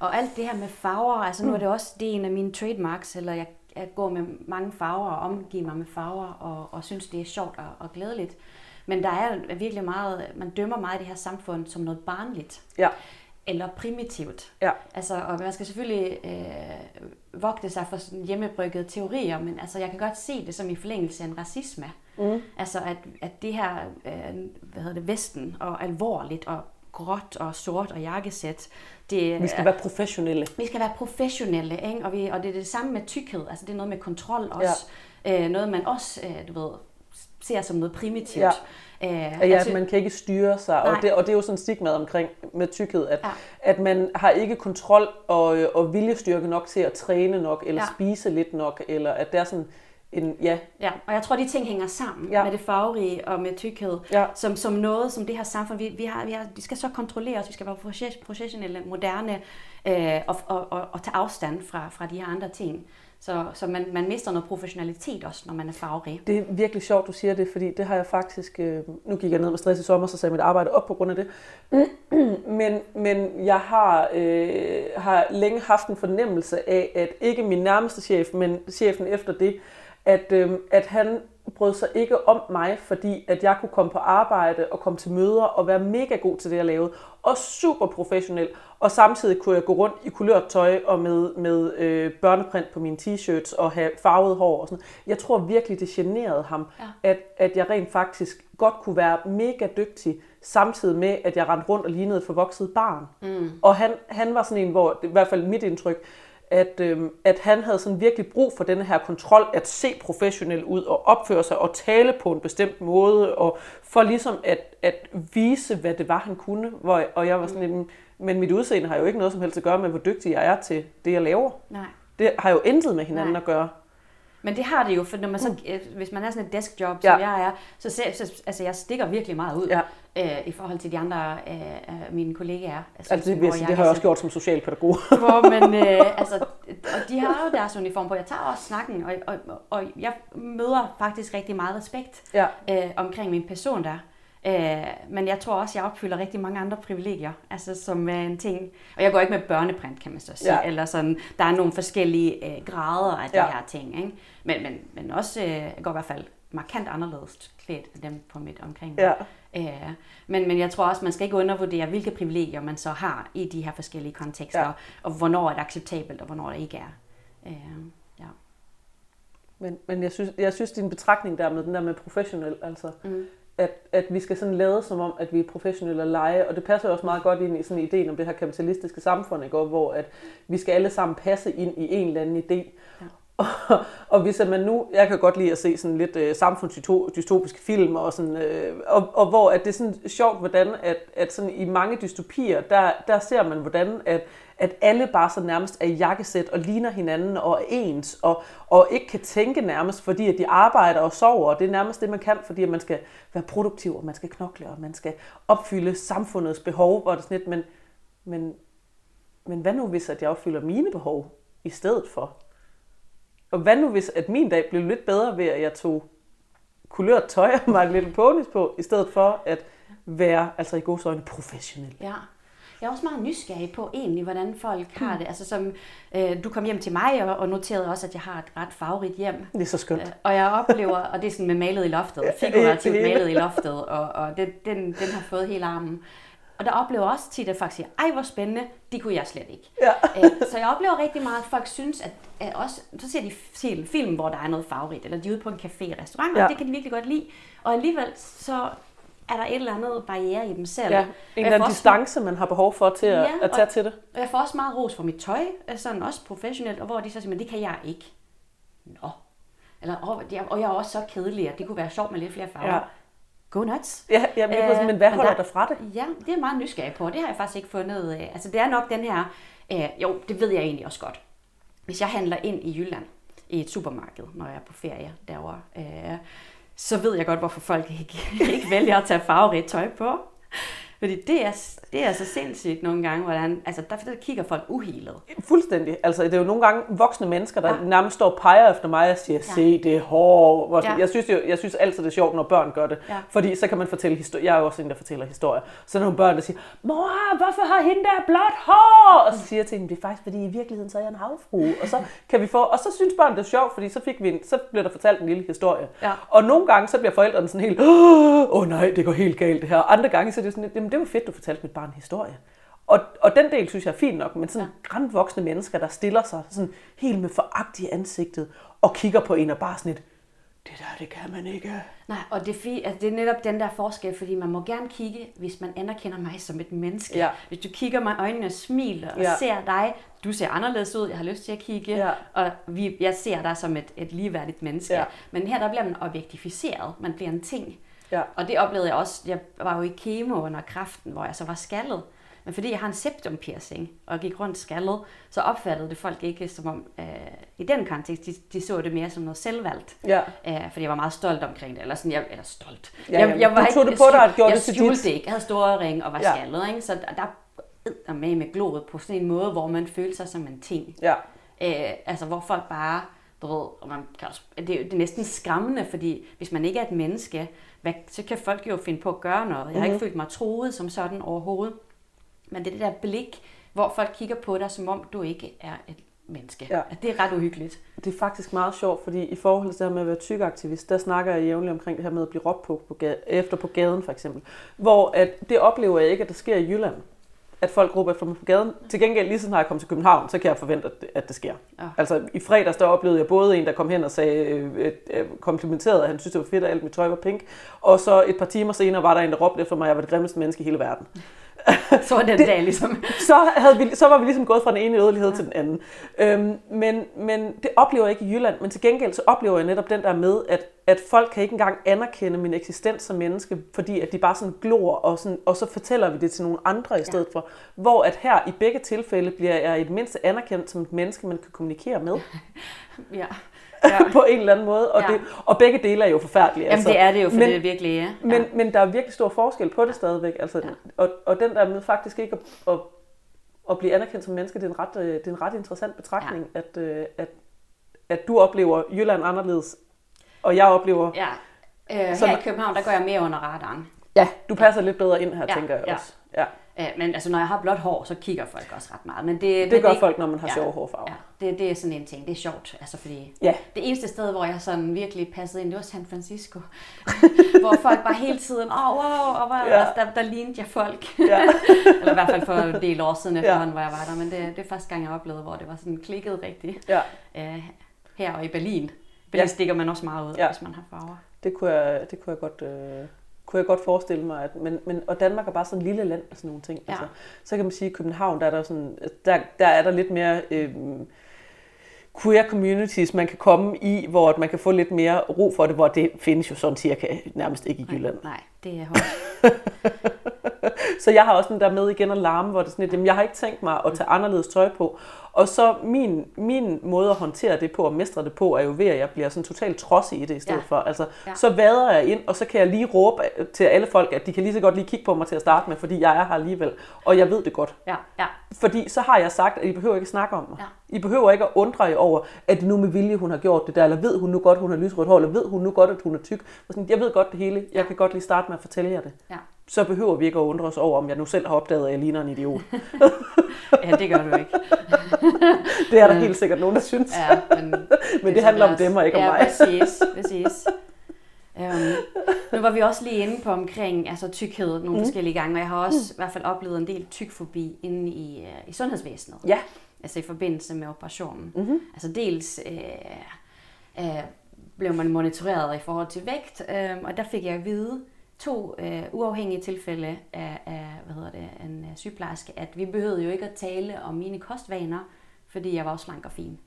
Og alt det her med farver, altså nu er det også, det er en af mine trademarks, eller jeg, jeg går med mange farver og omgiver mig med farver, og, og synes, det er sjovt og, og glædeligt. Men der er virkelig meget, man dømmer meget i det her samfund som noget barnligt. Ja. Eller primitivt. Ja. Altså, og man skal selvfølgelig øh, vogte sig for sådan hjemmebryggede teorier, men altså, jeg kan godt se det som i forlængelse af en racisme. Mm. Altså, at, at det her, øh, hvad hedder det, vesten, og alvorligt, og gråt og sort og jakkesæt. Det, vi skal være professionelle. Vi skal være professionelle, ikke? Og, vi, og det er det samme med tykkhed. Altså, det er noget med kontrol også. Ja. Øh, noget, man også, øh, du ved, ser som noget primitivt. Ja. Æh, ja, altså, man kan ikke styre sig, og det, og det er jo sådan en stigma omkring med tykkhed, at, ja. at man har ikke kontrol og, og viljestyrke nok til at træne nok, eller ja. spise lidt nok, eller at der er sådan en, ja. Ja, og jeg tror, de ting hænger sammen ja. med det farverige og med tykkhed, ja. som, som noget, som det her samfund, vi, vi, har, vi, har, vi skal så kontrollere os, vi skal være professionelle, moderne, øh, og, og, og, og tage afstand fra, fra de her andre ting. Så, så man, man mister noget professionalitet også, når man er farverig. Det er virkelig sjovt, du siger det, fordi det har jeg faktisk... Øh, nu gik jeg ned med stress i sommer, så sagde mit arbejde op på grund af det. men, men jeg har, øh, har længe haft en fornemmelse af, at ikke min nærmeste chef, men chefen efter det, at, øh, at han brød sig ikke om mig, fordi at jeg kunne komme på arbejde og komme til møder og være mega god til det, jeg lavede. Og super professionel. Og samtidig kunne jeg gå rundt i kulørt tøj og med, med øh, børneprint på mine t-shirts og have farvet hår og sådan Jeg tror virkelig, det generede ham, ja. at, at jeg rent faktisk godt kunne være mega dygtig, samtidig med, at jeg rendte rundt og lignede et forvokset barn. Mm. Og han, han var sådan en, hvor, i hvert fald mit indtryk, at, øhm, at han havde sådan virkelig brug for denne her kontrol, at se professionel ud og opføre sig og tale på en bestemt måde, og for ligesom at, at vise, hvad det var, han kunne. Hvor, og jeg var sådan lidt, men mit udseende har jo ikke noget som helst at gøre med, hvor dygtig jeg er til det, jeg laver. Nej. Det har jo intet med hinanden Nej. at gøre. Men det har det jo, for når man så, øh, hvis man er sådan et deskjob, Ja. som jeg er, så, ser, så altså, jeg stikker virkelig meget ud Ja. øh, i forhold til de andre øh, øh, mine kollegaer. Altså, det, vil sige, det har jeg også gjort som socialpædagog. hvor man, øh, altså, og de har jo deres uniform på. Jeg tager også snakken, og, og, og jeg møder faktisk rigtig meget respekt ja. øh, omkring min person der. Øh, men jeg tror også, jeg opfylder rigtig mange andre privilegier, altså som er en ting. Og jeg går ikke med børneprint, kan man så sige. Ja. Eller sådan, der er nogle forskellige øh, grader af de Ja. her ting. Ikke? Men, men, men også, øh, jeg går i hvert fald markant anderledes klædt end dem på mit omkring. Ja. Øh, men, men jeg tror også, man skal ikke undervurdere, hvilke privilegier man så har i de her forskellige kontekster, ja. og hvornår er det acceptabelt, og hvornår det ikke er. Øh, ja. Men, men jeg, synes, jeg synes, din betragtning der med den der med professionel, altså, Mm at, at vi skal sådan lade som om, at vi er professionelle og lege, og det passer jo også meget godt ind i sådan ideen om det her kapitalistiske samfund, ikke? Hvor at vi skal alle sammen passe ind i en eller anden idé. Ja. Og, og hvis man nu, jeg kan godt lide at se sådan lidt øh, samfundsdystopiske film, og, sådan, øh, og, og hvor at det er sådan sjovt, hvordan at, at sådan i mange dystopier, der, der ser man, hvordan at, at alle bare så nærmest er i jakkesæt og ligner hinanden og er ens, og, og ikke kan tænke nærmest, fordi at de arbejder og sover, og det er nærmest det, man kan, fordi at man skal være produktiv, og man skal knokle, og man skal opfylde samfundets behov, hvor det sådan lidt, men, men, men hvad nu hvis, at jeg opfylder mine behov i stedet for? Og hvad nu hvis, at min dag blev lidt bedre ved, at jeg tog kulørt tøj og My Little Ponies på, i stedet for at være, altså i gode øjne, professionel. Ja. Jeg er også meget nysgerrig på egentlig, hvordan folk har det. Altså som, øh, du kom hjem til mig og, og noterede også, at jeg har et ret farverigt hjem. Det er så skønt. Øh, Og jeg oplever, og det er sådan med malet i loftet, figurativt malet i loftet, og, og det, den, den har fået hele armen. Og der oplever jeg også tit, at folk siger, ej hvor spændende, det kunne jeg slet ikke. Ja. Øh, så jeg oplever rigtig meget, at folk synes, at, at også, så ser de film, film, hvor der er noget farverigt, eller de er ude på en café, restaurant, og Ja. det kan de virkelig godt lide. Og alligevel så er der et eller andet barriere i dem selv. Ja, Og en eller anden distance, man har behov for til at, Ja, at og- tage til det. og jeg får også meget ros for mit tøj, øh, sådan også professionelt, og hvor de så siger, men det kan jeg ikke. Nå. Eller, og, jeg, og jeg er også så kedelig, at det kunne være sjovt med lidt flere farver. Ja. Go nuts. Ja, ja men, øh, men hvad holder dig fra det? Ja, det er jeg meget nysgerrig på. Det har jeg faktisk ikke fundet. Øh, altså, det er nok den her... Øh, jo, det ved jeg egentlig også godt. Hvis jeg handler ind i Jylland, i et supermarked, når jeg er på ferie derovre, øh, så ved jeg godt, hvorfor folk ikke, ikke vælger at tage farverigt tøj på. Fordi det er, det er så sindssygt nogle gange, hvordan... Altså, der, der kigger folk uhelet. Fuldstændig. Altså, det er jo nogle gange voksne mennesker, der ja. Nærmest står og peger efter mig og siger, se, det er sådan- Ja. Jeg, synes jo, jeg synes altid, det er sjovt, når børn gør det. Ja. Fordi så kan man fortælle historier. Jeg er jo også en, der fortæller historier. Så er nogle børn, der siger, mor, hvorfor har hende der blåt hår? Og så siger jeg til dem, det er faktisk, fordi i virkeligheden så er jeg en havfrue. Og så, kan vi få, og så synes børn, det er sjovt, fordi så, fik vi en, så bliver der fortalt en lille historie. Ja. Og nogle gange, så bliver forældrene sådan helt, åh oh, nej, det går helt galt det her. Og andre gange, så er det sådan, jamen det var fedt, du fortalte mit barn historie. Og, og den del synes jeg er fint nok, men sådan ja. grandvoksne mennesker, der stiller sig sådan helt med foragt i ansigtet og kigger på en og bare sådan et, det der, det kan man ikke. Nej, og det er, altså, det er netop den der forskel, fordi man må gerne kigge, hvis man anerkender mig som et menneske. Ja. Hvis du kigger mig i øjnene og smiler og Ja. ser dig, du ser anderledes ud, jeg har lyst til at kigge, Ja. og vi, jeg ser dig som et, et ligeværdigt menneske. Ja. Men her der bliver man objektificeret, man bliver en ting. Ja. Og det oplevede jeg også, jeg var jo i kemo under kraften, hvor jeg så var skaldet. Men fordi jeg har en septum piercing og gik rundt skaldet, så opfattede det folk ikke som om, øh, i den kontekst, de, de så det mere som noget selvvalgt. Ja. Øh, fordi jeg var meget stolt omkring det. Eller sådan, jeg, eller stolt. Ja, ja, du tog det på dig og gjorde jeg det til dit. det ikke. Jeg havde store ring og var Ja. skaldet. Ikke? Så der, er med med gloet på sådan en måde, hvor man føler sig som en ting. Ja. Øh, altså hvor folk bare, du ved, og man kan også, det, er, det er næsten skræmmende, fordi hvis man ikke er et menneske, hvad, så kan folk jo finde på at gøre noget. Jeg har Mhm. mm-hmm. ikke følt mig troet som sådan overhovedet. Men det er det der blik, hvor folk kigger på dig, som om du ikke er et menneske. Ja. Det er ret uhyggeligt. Det er faktisk meget sjovt, fordi i forhold til det her med at være tykaktivist, der snakker jeg jævnligt omkring det her med at blive råbt på, på gade, efter på gaden for eksempel. Hvor at det oplever jeg ikke, at det sker i Jylland. At folk råber efter mig på gaden. Til gengæld, lige så snart jeg kom til København, så kan jeg forvente, at det, at det sker. Ja. Altså i fredags, der oplevede jeg både en, der kom hen og sagde, øh, øh, komplimenterede, at han synes, det var fedt, at alt mit tøj var pink. Og så et par timer senere var der en, der råbte efter mig, at jeg var det grimmeste menneske i hele verden. Så var den Det- dag ligesom... så, havde vi, så var vi ligesom gået fra den ene yderlighed ja. til den anden. Øhm, men, men det oplever jeg ikke i Jylland, men til gengæld så oplever jeg netop den der med, at, at folk kan ikke engang anerkende min eksistens som menneske, fordi at de bare sådan glor, og, sådan, og så fortæller vi det til nogle andre i stedet ja. for. Hvor at her i begge tilfælde bliver jeg i det mindste anerkendt som et menneske, man kan kommunikere med Ja. Ja. på en eller anden måde. Og, Ja. det, og begge dele er jo forfærdelige. Jamen det er det jo, for men, det er virkelig ja. men, men der er virkelig stor forskel på det stadigvæk. Altså, Ja. og, og den der med faktisk ikke at, at, at blive anerkendt som menneske, det er en ret, øh, det er en ret interessant betragtning, ja. at, øh, at, at du oplever Jylland anderledes, og jeg oplever... ja. Øh, Så her i man- København, der går jeg mere under radaren. Ja, du passer lidt bedre ind her, Ja, tænker jeg ja. også. Ja, Øh, men altså, når jeg har blåt hår, så kigger folk også ret meget. Men det, det men gør det, folk, når man har ja, sjove hårfarver. Ja, det, det er sådan en ting. Det er sjovt, altså fordi... Ja. Det eneste sted, hvor jeg sådan virkelig passede ind, det var San Francisco. hvor folk bare hele tiden, åh, oh, wow, og hvor, Ja. ja. der, der lignede jeg folk. Ja. Eller i hvert fald for en del år siden Ja. efterhånden, hvor jeg var der. Men det, det er første gang, jeg oplevede, hvor det var sådan klikket rigtigt. ja, Øh, her og i Berlin. Berlin Ja. stikker man også meget ud, Ja. ja. hvis man har farver. det kunne jeg, det kunne jeg godt... Øh, kunne jeg godt forestille mig, at, men, men, og Danmark er bare sådan en lille land og sådan nogle ting. Ja. Altså, så kan man sige, at i København, der er der, sådan, der, der, er der lidt mere øh, queer communities, man kan komme i, hvor man kan få lidt mere ro for det, hvor det findes jo sådan cirka nærmest ikke i Jylland. Nej, nej, det er hårdt. Så jeg har også den der med igen at larme, hvor det er sådan lidt, jamen jeg har ikke tænkt mig at tage anderledes tøj på. Og så min, min måde at håndtere det på og mestre det på, er jo ved, at jeg bliver sådan totalt trodsig i det i stedet Ja. for. Altså, Ja. så vader jeg ind, og så kan jeg lige råbe til alle folk, at de kan lige så godt lige kigge på mig til at starte med, fordi jeg er her alligevel. Og jeg ved det godt. Ja, ja, Fordi så har jeg sagt, at I behøver ikke at snakke om mig. Ja. I behøver ikke at undre jer over, at det nu med vilje, hun har gjort det der, eller ved hun nu godt, hun har lysrødt hår, eller ved hun nu godt, at hun er tyk. Jeg ved godt det hele. Jeg kan godt lige starte med at fortælle jer det. ja. Så behøver vi ikke at undre os over, om jeg nu selv har opdaget, at jeg ligner en idiot. Ja, det gør du ikke. Det er der Ja. helt sikkert nogen, der synes. Ja, men, Men det handler om dem og ikke om ja, mig. præcis, præcis. Um, nu var vi også lige inde på omkring altså, tykkhed nogle mm. forskellige gange, og jeg har også mm. i hvert fald oplevet en del tykfobi inde i, uh, i sundhedsvæsenet. Ja. Altså i forbindelse med operationen. Mm-hmm. Altså dels øh, øh, blev man monitoreret i forhold til vægt, øh, og der fik jeg at vide to øh, uafhængige tilfælde af, af hvad hedder det, en øh, sygeplejerske, at vi behøvede jo ikke at tale om mine kostvaner, fordi jeg var også slank og fin.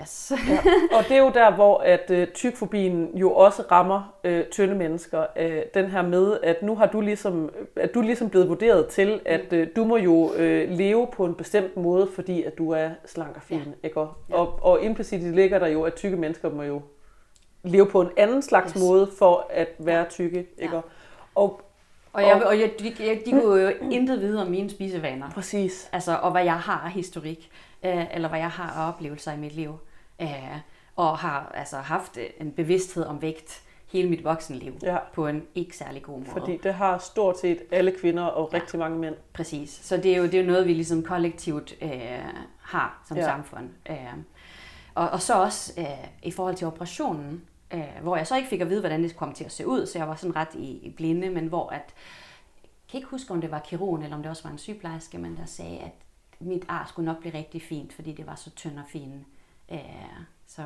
Yes. Ja. Og det er jo der, hvor at øh, tykfobien jo også rammer øh, tynde mennesker. Øh, den her med, at nu har du ligesom, at du ligesom blevet vurderet til, at øh, du må jo øh, leve på en bestemt måde, fordi at du er slank og fin. Ja. Ikke? Og, Ja. og, og implicit ligger der jo, at tykke mennesker må jo leve på en anden slags Yes. måde for at være tykke. Ikke? Ja. Og Og, jeg, og jeg, de, de kunne jo intet vide om mine spisevaner. præcis. Altså, og hvad jeg har af historik, øh, eller hvad jeg har af oplevelser i mit liv. Øh, og har altså haft en bevidsthed om vægt hele mit voksenliv Ja. på en ikke særlig god måde. Fordi det har stort set alle kvinder og Ja. rigtig mange mænd. Præcis. Så det er jo, det er jo noget, vi ligesom kollektivt øh, har som ja. samfund. Øh, og, og så også øh, i forhold til operationen, øh, hvor jeg så ikke fik at vide, hvordan det kom til at se ud, så jeg var sådan ret i, i blinde, men hvor at, jeg kan ikke huske, om det var kirurgen, eller om det også var en sygeplejerske, men der sagde, at mit ar skulle nok blive rigtig fint, fordi det var så tynd og fin. Øh, så,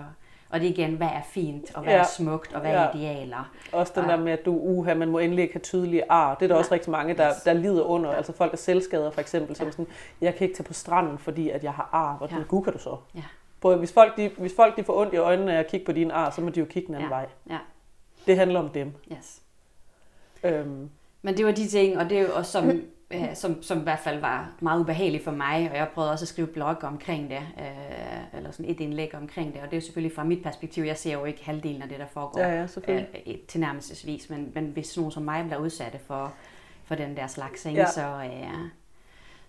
og det er igen, hvad er fint, og hvad Ja. er smukt, og hvad er Ja. idealer. Også den Og- der med, at du, uha, man må endelig ikke have tydelige ar. Det er der Ja. også rigtig mange, der, der lider under. Altså folk er selvskader for eksempel, som sådan, jeg kan ikke tage på stranden, fordi at jeg har ar. Hvor Ja. ja. kan du så? Ja. Både, hvis folk, de, hvis folk de får ondt i øjnene af at kigge på dine ar, så må de jo kigge den anden Ja. vej. Ja, Det handler om dem. yes. Øhm, Men det var de ting, og det er jo også som, øh, som, som i hvert fald var meget ubehageligt for mig, og jeg prøvede også at skrive blog omkring det, øh, eller sådan et indlæg omkring det, og det er jo selvfølgelig fra mit perspektiv, jeg ser jo ikke halvdelen af det, der foregår ja, ja, øh, i- tilnærmelsesvis, men, men hvis nogen som mig bliver udsatte for, for den der slags, ikke, Ja. så, øh,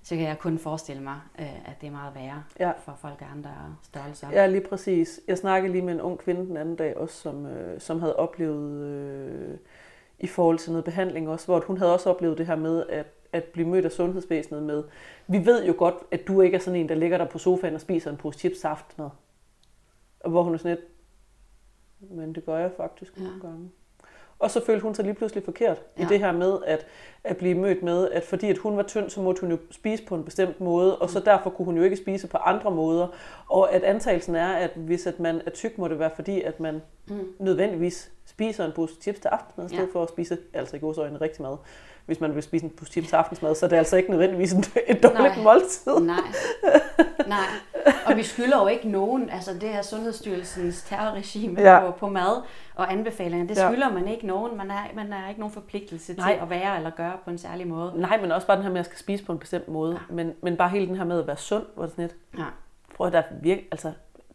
så kan jeg kun forestille mig, øh, at det er meget værre Ja. for folk af andre størrelser. Ja, lige præcis. Jeg snakkede lige med en ung kvinde den anden dag også, som, øh, som havde oplevet øh, i forhold til noget behandling også, hvor hun havde også oplevet det her med at, at blive mødt af sundhedsvæsenet med, vi ved jo godt, at du ikke er sådan en, der ligger der på sofaen og spiser en pose chips aftensmad. Og hvor hun er sådan lidt, men det gør jeg faktisk Ja. ja. nogle gange. Og så følte hun sig lige pludselig forkert ja. I det her med at, at blive mødt med, at fordi at hun var tynd, så måtte hun jo spise på en bestemt måde, og så derfor kunne hun jo ikke spise på andre måder. Og at antagelsen er, at hvis at man er tyk, må det være fordi, at man Mm. nødvendigvis spiser en pose chips til aftensmad, i stedet Ja. for at spise, altså i godsøjne, rigtig mad. Hvis man vil spise en pose chips til aftensmad, så er det altså ikke nødvendigvis en, et dårligt Nej. måltid. Nej. Nej. Og vi skylder jo ikke nogen, altså det her Sundhedsstyrelsens terrorregime Ja. ja. på, på mad og anbefalinger, det Ja. skylder man ikke nogen. Man er, man er ikke nogen forpligtelse Nej. til at være eller gøre på en særlig måde. Nej, men også bare den her med, at jeg skal spise på en bestemt måde. Ja. Men, men bare hele den her med at være sund, hvor det sådan lidt, Ja. prøv at der er virkelig, altså,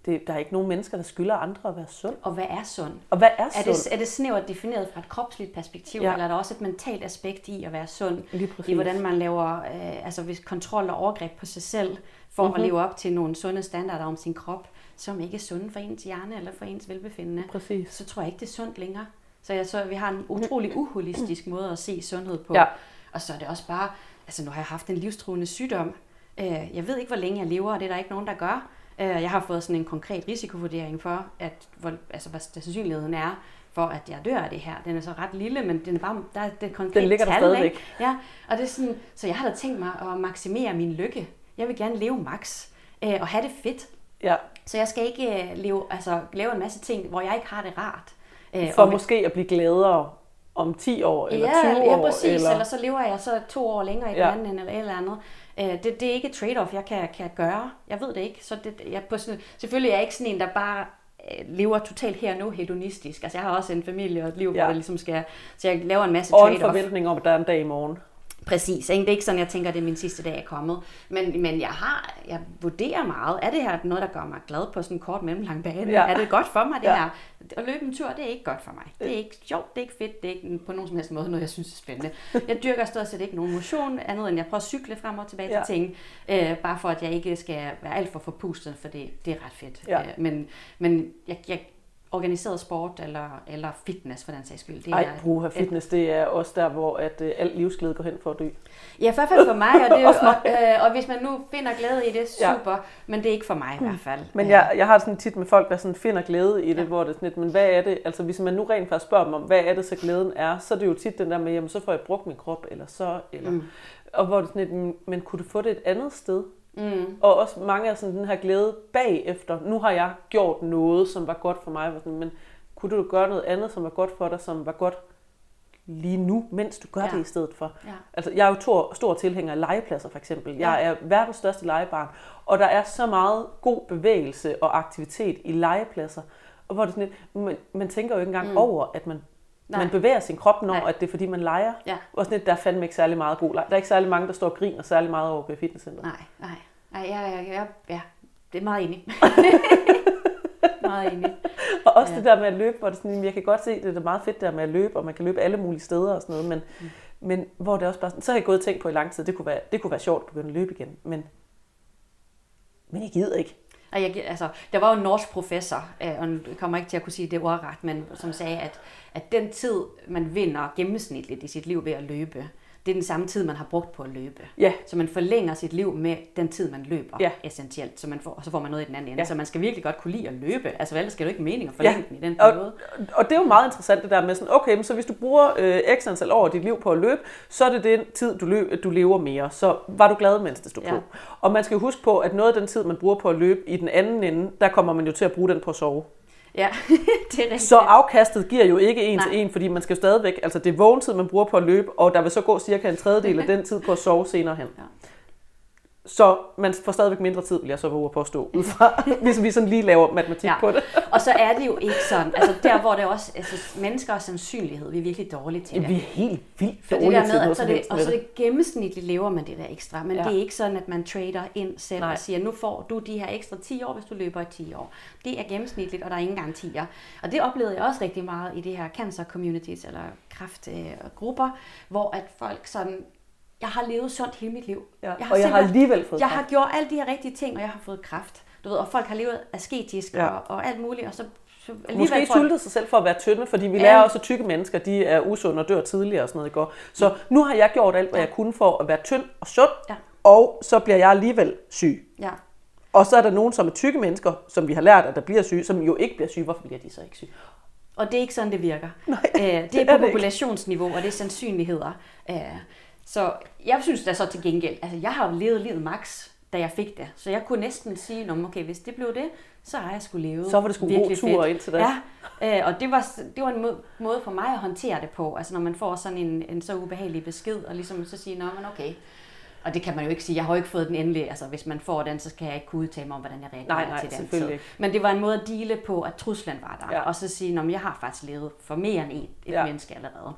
det, der er ikke nogen mennesker, der skylder andre at være sund. Og hvad er sund? Og hvad er Er sund? det, er det snævert defineret fra et kropsligt perspektiv, Ja. eller er der også et mentalt aspekt i at være sund? I hvordan man laver øh, altså hvis kontrol og overgreb på sig selv, for mm-hmm. at leve op til nogle sunde standarder om sin krop, som ikke er sunde for ens hjerne eller for ens velbefindende, Præcis. så tror jeg ikke, det er sundt længere. Så jeg så, vi har en utrolig uholistisk måde at se sundhed på. Ja. Og så er det også bare, altså nu har jeg haft en livstruende sygdom. Øh, Jeg ved ikke, hvor længe jeg lever, og det er der ikke nogen, der gør. Øh, Jeg har fået sådan en konkret risikovurdering for, at, hvor, altså, hvad sandsynligheden er for, at jeg dør af det her. Den er så ret lille, men den er bare, der er det er et konkret Den ligger der tal, stadigvæk. Ikke? Ja, og det er sådan, så jeg har da tænkt mig at maksimere min lykke. Jeg vil gerne leve max øh, og have det fedt. Ja. Så jeg skal ikke øh, leve, altså, lave en masse ting, hvor jeg ikke har det rart. Øh, For måske at blive gladere om 10 år eller ja, 20 ja, år. præcis. Eller... eller... så lever jeg så to år længere i den Ja. anden ende, eller et eller andet. Øh, det, det er ikke et trade-off, jeg kan, kan gøre. Jeg ved det ikke. Så det, jeg, på sådan, selvfølgelig er jeg ikke sådan en, der bare øh, lever totalt her og nu hedonistisk. Altså jeg har også en familie og et liv, Ja. hvor det ligesom skal... Så jeg laver en masse Og en trade-off. forventning om, at der er en dag i morgen. Præcis. Ikke? Det er ikke sådan, jeg tænker, at det er min sidste dag er kommet. Men, men jeg har, jeg vurderer meget, er det her noget, der gør mig glad på sådan en kort mellemlang bane? Ja. Er det godt for mig, det ja. her? At løbe en tur, det er ikke godt for mig. Det er ikke sjovt, det er ikke fedt, det er ikke på nogen som helst måde noget, jeg synes er spændende. Jeg dyrker stort set ikke nogen motion, andet end jeg prøver at cykle frem og tilbage Ja. til ting, øh, bare for at jeg ikke skal være alt for forpustet, for det, det er ret fedt. Ja. Øh, men men jeg, jeg organiseret sport eller, eller fitness for den sags skyld. Det Ej, er bruger fitness, det er også der, hvor at, øh, alt livsglæde går hen for at dø. Ja, i hvert fald for mig, og, det, er og, øh, og hvis man nu finder glæde i det, Ja. super, men det er ikke for mig i hvert fald. Men jeg, jeg har sådan tit med folk, der sådan finder glæde i det, ja. Ja. hvor det er sådan lidt, men hvad er det? Altså hvis man nu rent faktisk spørger dem om, hvad er det så glæden er, så er det jo tit den der med, jamen så får jeg brugt min krop, eller så, eller... Mm. Og hvor det er sådan lidt, men, men kunne du få det et andet sted? Mm, Og også mange af sådan den her glæde bagefter. Nu har jeg gjort noget, som var godt for mig, men kunne du gøre noget andet, som var godt for dig, som var godt lige nu, mens du gør ja. Det i stedet for? Ja. Altså, jeg er jo stor, stor tilhænger af legepladser, for eksempel. Jeg Ja. er verdens største legebarn, og der er så meget god bevægelse og aktivitet i legepladser, og hvor det sådan man, man tænker jo ikke engang mm. over, at man, Nej. man bevæger sin krop, når Nej. at det er fordi, man leger. Ja. Og sådan lidt, der er fandme ikke særlig meget god leg. Der er ikke særlig mange, der står og griner særlig meget over på fitnesscenteret. nej, nej. Nej, jeg, jeg, jeg, ja, det er meget enig. meget enig. Og også ja. Det der med at løbe, hvor det sådan, jeg kan godt se, det er meget fedt der med at løbe, og man kan løbe alle mulige steder og sådan noget, men, mm. men hvor det også bare sådan, så har jeg gået og tænkt på i lang tid, det kunne være, det kunne være sjovt at begynde at løbe igen, men, men jeg gider ikke. Og jeg, altså, der var jo en norsk professor, øh, og nu kommer ikke til at kunne sige det ordret, men som sagde, at, at den tid, man vinder gennemsnitligt i sit liv ved at løbe, det er den samme tid, man har brugt på at løbe. Ja, Så man forlænger sit liv med den tid, man løber, Ja. essentielt. Så man får, og så får man noget i den anden ende. Ja. Så man skal virkelig godt kunne lide at løbe. Altså ellers skal jo ikke mening at forlænge Ja. den i den og, periode. og det er jo meget interessant det der med sådan, okay, men så hvis du bruger øh, x antal år af dit liv på at løbe, så er det den tid, du, løb, du lever mere. Så var du glad, mens det stod Ja. på. Og man skal jo huske på, at noget af den tid, man bruger på at løbe i den anden ende, der kommer man jo til at bruge den på at sove. Ja, det er rigtigt. Så afkastet giver jo ikke en Nej. til en, fordi man skal jo stadigvæk, altså det er vågentid, man bruger på at løbe, og der vil så gå cirka en tredjedel af den tid på at sove senere hen. Ja. Så man får stadigvæk mindre tid, vil jeg så våge at påstå, ud fra, hvis vi sådan lige laver matematik Ja. på det. Og så er det jo ikke sådan. Altså der, hvor det også, altså mennesker og sandsynlighed, vi er virkelig dårlige til det. vi er helt vildt For det dårlige der til med, noget at så det, og så det. gennemsnitligt lever man det der ekstra, men Ja. det er ikke sådan, at man trader ind selv Nej. Og siger, nu får du de her ekstra 10 år, hvis du løber i 10 år. Det er gennemsnitligt, og der er ingen garantier. Og det oplevede jeg også rigtig meget i det her cancer communities, eller kraftgrupper, hvor at folk sådan, jeg har levet sundt hele mit liv. Ja. Jeg og jeg har alligevel fået jeg kræft. har gjort alle de her rigtige ting, og jeg har fået kræft. Du ved, og folk har levet asketisk Ja. ja. og, og alt muligt, og så, Måske sultet sig selv for at være tynde, fordi vi Ja. lærer også, at tykke mennesker de er usunde og dør tidligere og sådan noget i går. Så nu har jeg gjort alt, hvad jeg kunne for at være tynd og sund, Ja. og så bliver jeg alligevel syg. Ja. Og så er der nogen, som er tykke mennesker, som vi har lært, at der bliver syge, som jo ikke bliver syge. Hvorfor bliver de så ikke syge? Og det er ikke sådan, det virker. Nej, øh, det er på det ikke. populationsniveau, og det er sandsynligheder. Øh, så jeg synes da så til gengæld, altså jeg har jo levet livet max da jeg fik det. Så jeg kunne næsten sige, Nå, okay, hvis det blev det, så har jeg skulle leve Så var det sgu god tur fedt. indtil da. Ja, øh, og det var, det var en måde, for mig at håndtere det på. Altså når man får sådan en, en så ubehagelig besked, og ligesom så sige, nå, men okay. Og det kan man jo ikke sige. Jeg har jo ikke fået den endelige. Altså hvis man får den, så skal jeg ikke kunne udtale mig om, hvordan jeg reagerer Nej, nej, til den tid. Men det var en måde at dele på, at truslen var der. Ja. Og så sige, men jeg har faktisk levet for mere end et, et Ja. ja. menneske allerede.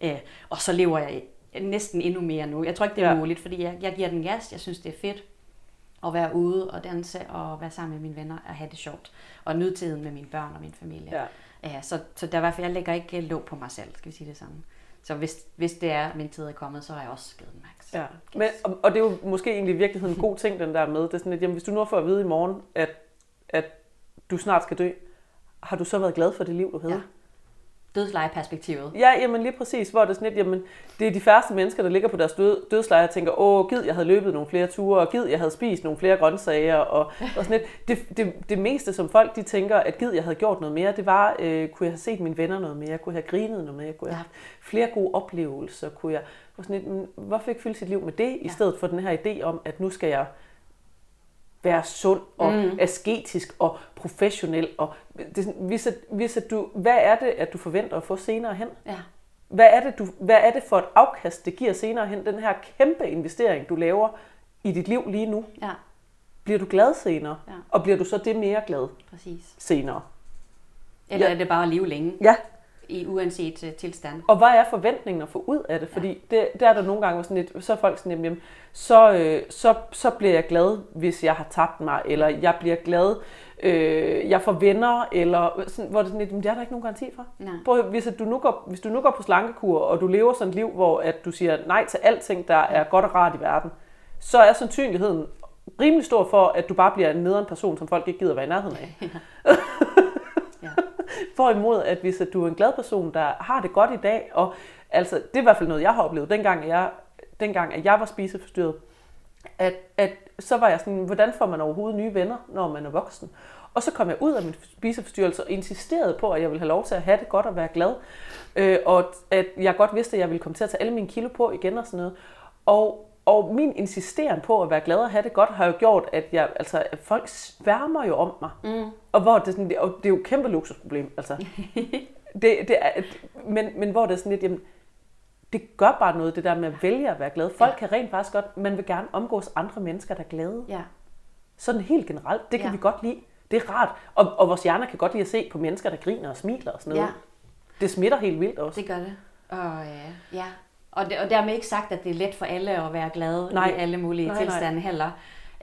Øh, og så lever jeg næsten endnu mere nu. Jeg tror ikke, det er Ja. muligt, fordi jeg, jeg giver den gas. Jeg synes, det er fedt at være ude og danse og være sammen med mine venner og have det sjovt. Og nyde tiden med mine børn og min familie. Ja. Ja, så, så der er i hvert fald, jeg lægger ikke låg på mig selv, skal vi sige det sådan. Så hvis, hvis det er, min tid er kommet, så har jeg også givet den max. Ja. Men, og, og det er jo måske egentlig i virkeligheden en god ting, den der med. Det er sådan, at jamen, hvis du nu får at vide i morgen, at, at du snart skal dø, har du så været glad for det liv, du havde? Ja. Dødslejeperspektivet. Ja, jamen lige præcis, hvor det er sådan lidt, jamen, det er de færreste mennesker, der ligger på deres død, dødsleje og tænker, åh, gid, jeg havde løbet nogle flere ture, og gid, jeg havde spist nogle flere grøntsager, og, og sådan lidt. Det, det, det, meste, som folk de tænker, at gid, jeg havde gjort noget mere, det var, øh, kunne jeg have set mine venner noget mere, kunne jeg have grinet noget mere, kunne jeg have haft flere gode oplevelser, kunne jeg, og sådan lidt, hvorfor ikke fylde sit liv med det, i Ja. stedet for den her idé om, at nu skal jeg være sund og mm. asketisk og professionel. Og det, hvis, at, hvis at du, hvad er det, at du forventer at få senere hen? Ja. Hvad er, det, du, hvad er det for et afkast, det giver senere hen? Den her kæmpe investering, du laver i dit liv lige nu. ja, Bliver du glad senere? Ja. Og bliver du så det mere glad præcis. senere? Eller Ja. er det bare at leve længe Ja. I uanset uh, tilstand? Og hvad er forventningen at få ud af det? Fordi det, der er der nogle gange sådan lidt, så er folk sådan, jamen, jamen, så, øh, så, så bliver jeg glad, hvis jeg har tabt mig, eller jeg bliver glad, øh, jeg får venner, eller sådan, hvor det sådan lidt, men det er der ikke nogen garanti for. Nej. Prøv, hvis, at du nu går, hvis du nu går på slankekur, og du lever sådan et liv, hvor at du siger nej til alting, der er godt og rart i verden, så er sandsynligheden rimelig stor for, at du bare bliver en nederen person, som folk ikke gider være i nærheden af. Ja. Hvorimod, at hvis at du er en glad person, der har det godt i dag, og altså, det er i hvert fald noget, jeg har oplevet, dengang jeg, dengang, at jeg var spiseforstyrret, at, at så var jeg sådan, hvordan får man overhovedet nye venner, når man er voksen? Og så kom jeg ud af min spiseforstyrrelse og insisterede på, at jeg ville have lov til at have det godt og være glad. Øh, og at jeg godt vidste, at jeg ville komme til at tage alle mine kilo på igen og sådan noget. Og, og min insisteren på at være glad og have det godt, har jo gjort, at, jeg, altså, at folk sværmer jo om mig. Mm. Og hvor det, sådan, det, og det er jo et kæmpe luksusproblem. Altså. det, det er, men, men hvor det er sådan lidt, jamen, det gør bare noget, det der med at vælge at være glad. Folk ja. kan rent faktisk godt, man vil gerne omgås andre mennesker, der er glade. Ja. Sådan helt generelt, det kan ja. Ja. vi godt lide. Det er rart. Og, og vores hjerner kan godt lide at se på mennesker, der griner og smiler og sådan noget. Ja. Det smitter helt vildt også. Det gør det. Og, øh, ja. Og, det, og dermed ikke sagt, at det er let for alle at være glade Nej. i alle mulige Nej, nej, nej. tilstande heller.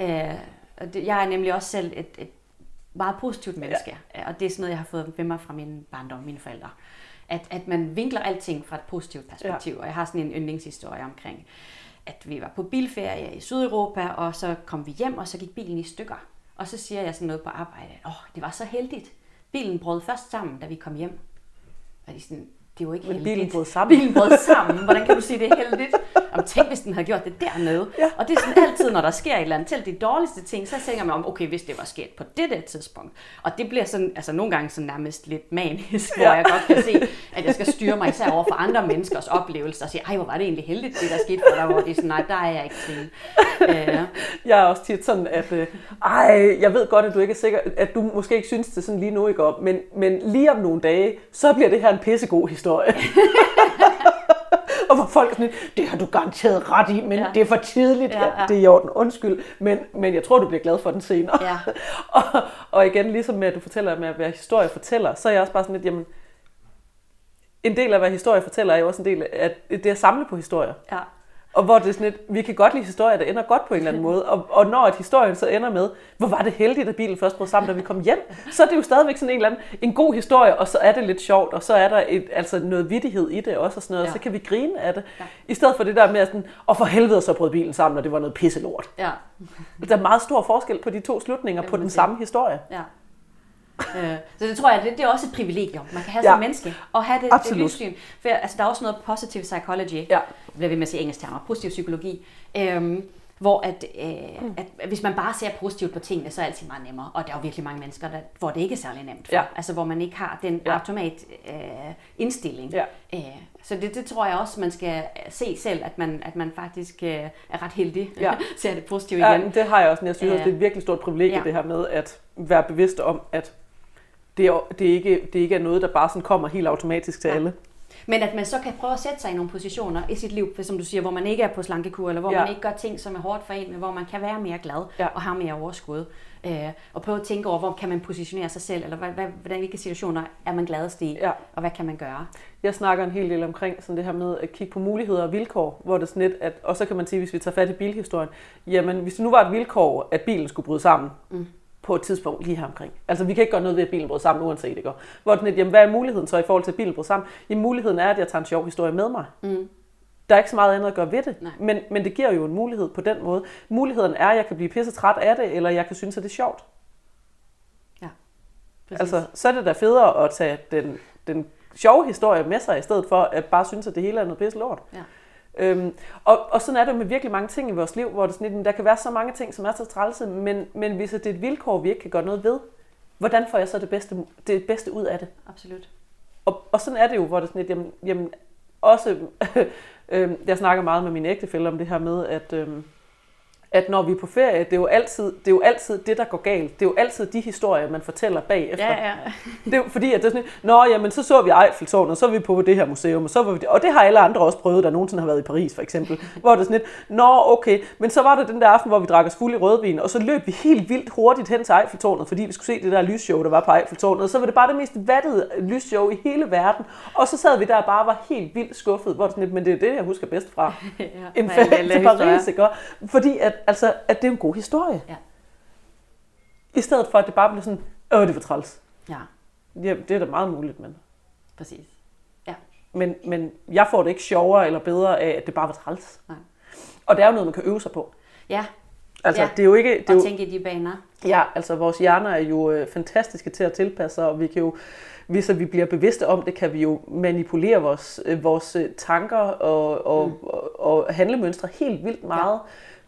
Øh, og det, jeg er nemlig også selv et, et meget positivt menneske, ja. og det er sådan noget, jeg har fået med mig fra min barndom, mine forældre. At, at man vinkler alting fra et positivt perspektiv, ja. og jeg har sådan en yndlingshistorie omkring, at vi var på bilferie i Sydeuropa, og så kom vi hjem, og så gik bilen i stykker. Og så siger jeg sådan noget på arbejde, åh, oh, det var så heldigt. Bilen brød først sammen, da vi kom hjem. Og de sådan, det var ikke Men heldigt. bilen brød sammen. Bilen brød sammen. Hvordan kan du sige, det er heldigt? Om tænk, hvis den havde gjort det dernede. Ja. Og det er sådan altid, når der sker et eller andet, selv de dårligste ting, så tænker man om, okay, hvis det var sket på det der tidspunkt. Og det bliver sådan, altså nogle gange sådan nærmest lidt manisk, hvor Ja. jeg godt kan se, at jeg skal styre mig især over for andre menneskers oplevelser, og sige, ej, hvor var det egentlig heldigt, det der skete for dig, hvor det er sådan, nej, der er jeg ikke til. Øh, Jeg er også tit sådan, at øh, ej, jeg ved godt, at du ikke er sikker, at du måske ikke synes det sådan lige nu, ikke op, men, men lige om nogle dage, så bliver det her en pissegod historie. og hvor folk er sådan, lidt, det har du garanteret ret i, men ja. Det er for tidligt. Ja. ja. Det er i orden, undskyld, men, men jeg tror, du bliver glad for den senere. Ja. og, og igen, ligesom med, at du fortæller med at være historiefortæller, så er jeg også bare sådan lidt, jamen, en del af at være historiefortæller er jo også en del af det at samle på historier. ja. Og hvor det er sådan lidt, vi kan godt lide historier, der ender godt på en eller anden måde. Og, og når et historien så ender med, hvor var det heldigt, at bilen først brød sammen, da vi kom hjem, så er det jo stadigvæk sådan en eller anden, en god historie, og så er det lidt sjovt, og så er der et, altså noget vittighed i det også, og sådan noget, ja. Og så kan vi grine af det. Ja. I stedet for det der med, at sådan, og for helvede så brød bilen sammen, og det var noget pisselort. ja. Der er meget stor forskel på de to slutninger på den sige. samme historie. Ja. Øh, så det tror jeg, det, det er også et privilegium, man kan have Ja. som menneske, og have det, det livssyn. For altså, der er også noget positive psychology, Ja. jeg bliver ved med at sige engelsk termer, positiv psykologi, øhm, hvor at, øh, mm. at, hvis man bare ser positivt på tingene, så er det altid meget nemmere. Og der er jo virkelig mange mennesker, der, hvor det ikke er særlig nemt for. Ja. Altså hvor man ikke har den Ja. automat øh, indstilling. Ja. Øh, så det, det tror jeg også, man skal se selv, at man, at man faktisk øh, er ret heldig. Ja. ser det positivt Ja, igen. det har jeg også, jeg synes, Ja. også, det er et virkelig stort privilegie, Ja. det her med at være bevidst om, at det, er, det, er ikke, det ikke er noget, der bare sådan kommer helt automatisk til Ja. alle. Men at man så kan prøve at sætte sig i nogle positioner i sit liv, for som du siger, hvor man ikke er på slankekur, eller hvor Ja. man ikke gør ting, som er hårdt for en, men hvor man kan være mere glad Ja. og have mere overskud. Øh, og prøve at tænke over, hvor kan man positionere sig selv, eller hvad, hvad, hvordan, hvilke situationer er man gladest i, Ja. og hvad kan man gøre? Jeg snakker en hel del omkring sådan det her med at kigge på muligheder og vilkår, hvor det sådan lidt, at, og så kan man sige, hvis vi tager fat i bilhistorien, jamen hvis det nu var et vilkår, at bilen skulle bryde sammen, mm. På et tidspunkt lige her omkring. Altså vi kan ikke gøre noget ved, at bilen bryder sammen, uanset det går. Hvor lidt, jamen hvad er muligheden så i forhold til, at bilen bryder sammen? Jamen muligheden er, at jeg tager en sjov historie med mig. Mm. Der er ikke så meget andet at gøre ved det, Nej. men, men det giver jo en mulighed på den måde. Muligheden er, at jeg kan blive pisse træt af det, eller jeg kan synes, at det er sjovt. Ja, præcis. Altså, så er det da federe at tage den, den sjove historie med sig, i stedet for at bare synes, at det hele er noget pisse lort. Ja. Øhm, og, og sådan er det med virkelig mange ting i vores liv, hvor det sådan, lidt, der kan være så mange ting, som er så trælse, men, men hvis det er et vilkår, vi ikke kan gøre noget ved, hvordan får jeg så det bedste, det bedste ud af det? Absolut. Og, og sådan er det jo, hvor det sådan lidt, jamen, jamen også, øh, jeg snakker meget med min ægtefælle om det her med, at, øh, at når vi er på ferie, det er, jo altid, det er jo altid det, der går galt. Det er jo altid de historier, man fortæller bagefter. Ja, ja. Det er fordi, at det er sådan, Nå, jamen, så så vi Eiffeltårnet, og så er vi på det her museum, og så var vi det. Og det har alle andre også prøvet, der nogensinde har været i Paris, for eksempel. Hvor det er sådan lidt, Nå, okay, men så var der den der aften, hvor vi drak os fuld i rødvin, og så løb vi helt vildt hurtigt hen til Eiffeltårnet, fordi vi skulle se det der lysshow, der var på Eiffeltårnet. Og så var det bare det mest vattede lysshow i hele verden. Og så sad vi der og bare var helt vildt skuffet, hvor det er sådan lidt, men det er det, jeg husker bedst fra. ja. En ferie til. Paris, ikke? Fordi at, altså, at det er en god historie. Ja. I stedet for, at det bare bliver sådan, åh, det var træls. Ja, Ja, det er da meget muligt, men... præcis. Men, men jeg får det ikke sjovere eller bedre af, at det bare var træls. Nej. Og det er jo noget, man kan øve sig på. Ja, Altså, Ja. det er jo ikke... Det er og jo, tænke i de baner. ja, altså, vores hjerner er jo øh, fantastiske til at tilpasse sig, og vi kan jo, hvis vi bliver bevidste om det, kan vi jo manipulere vores, øh, vores øh, tanker og, og, mm. og, og handlemønstre helt vildt meget. Ja.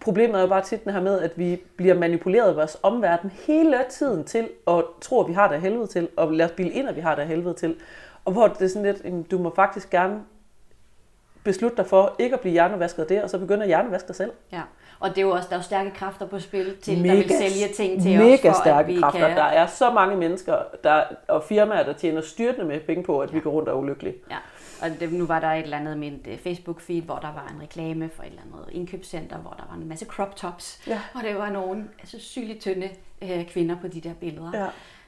Problemet er jo bare tit den her med, at vi bliver manipuleret af vores omverden hele tiden til at tro, at vi har det helvede til, og lade os bilde ind, at vi har det helvede til. Og hvor det er sådan lidt, jamen, du må faktisk gerne beslutte dig for ikke at blive hjernevasket det, og så begynde at hjernevaske dig selv. Ja. Og det er jo også, der er jo stærke kræfter på spil til, der Mega- vil sælge ting til mega os, for stærke at vi kræfter. kan... Der er så mange mennesker der, og firmaer, der tjener styrtende med penge på, at ja. vi går rundt og er ulykkelige. Ja, og det, nu var der et eller andet med et Facebook-feed, hvor der var en reklame for et eller andet indkøbscenter, hvor der var en masse crop tops, Ja. og det var nogle altså, sygeligt tynde øh, kvinder på de der billeder. Ja.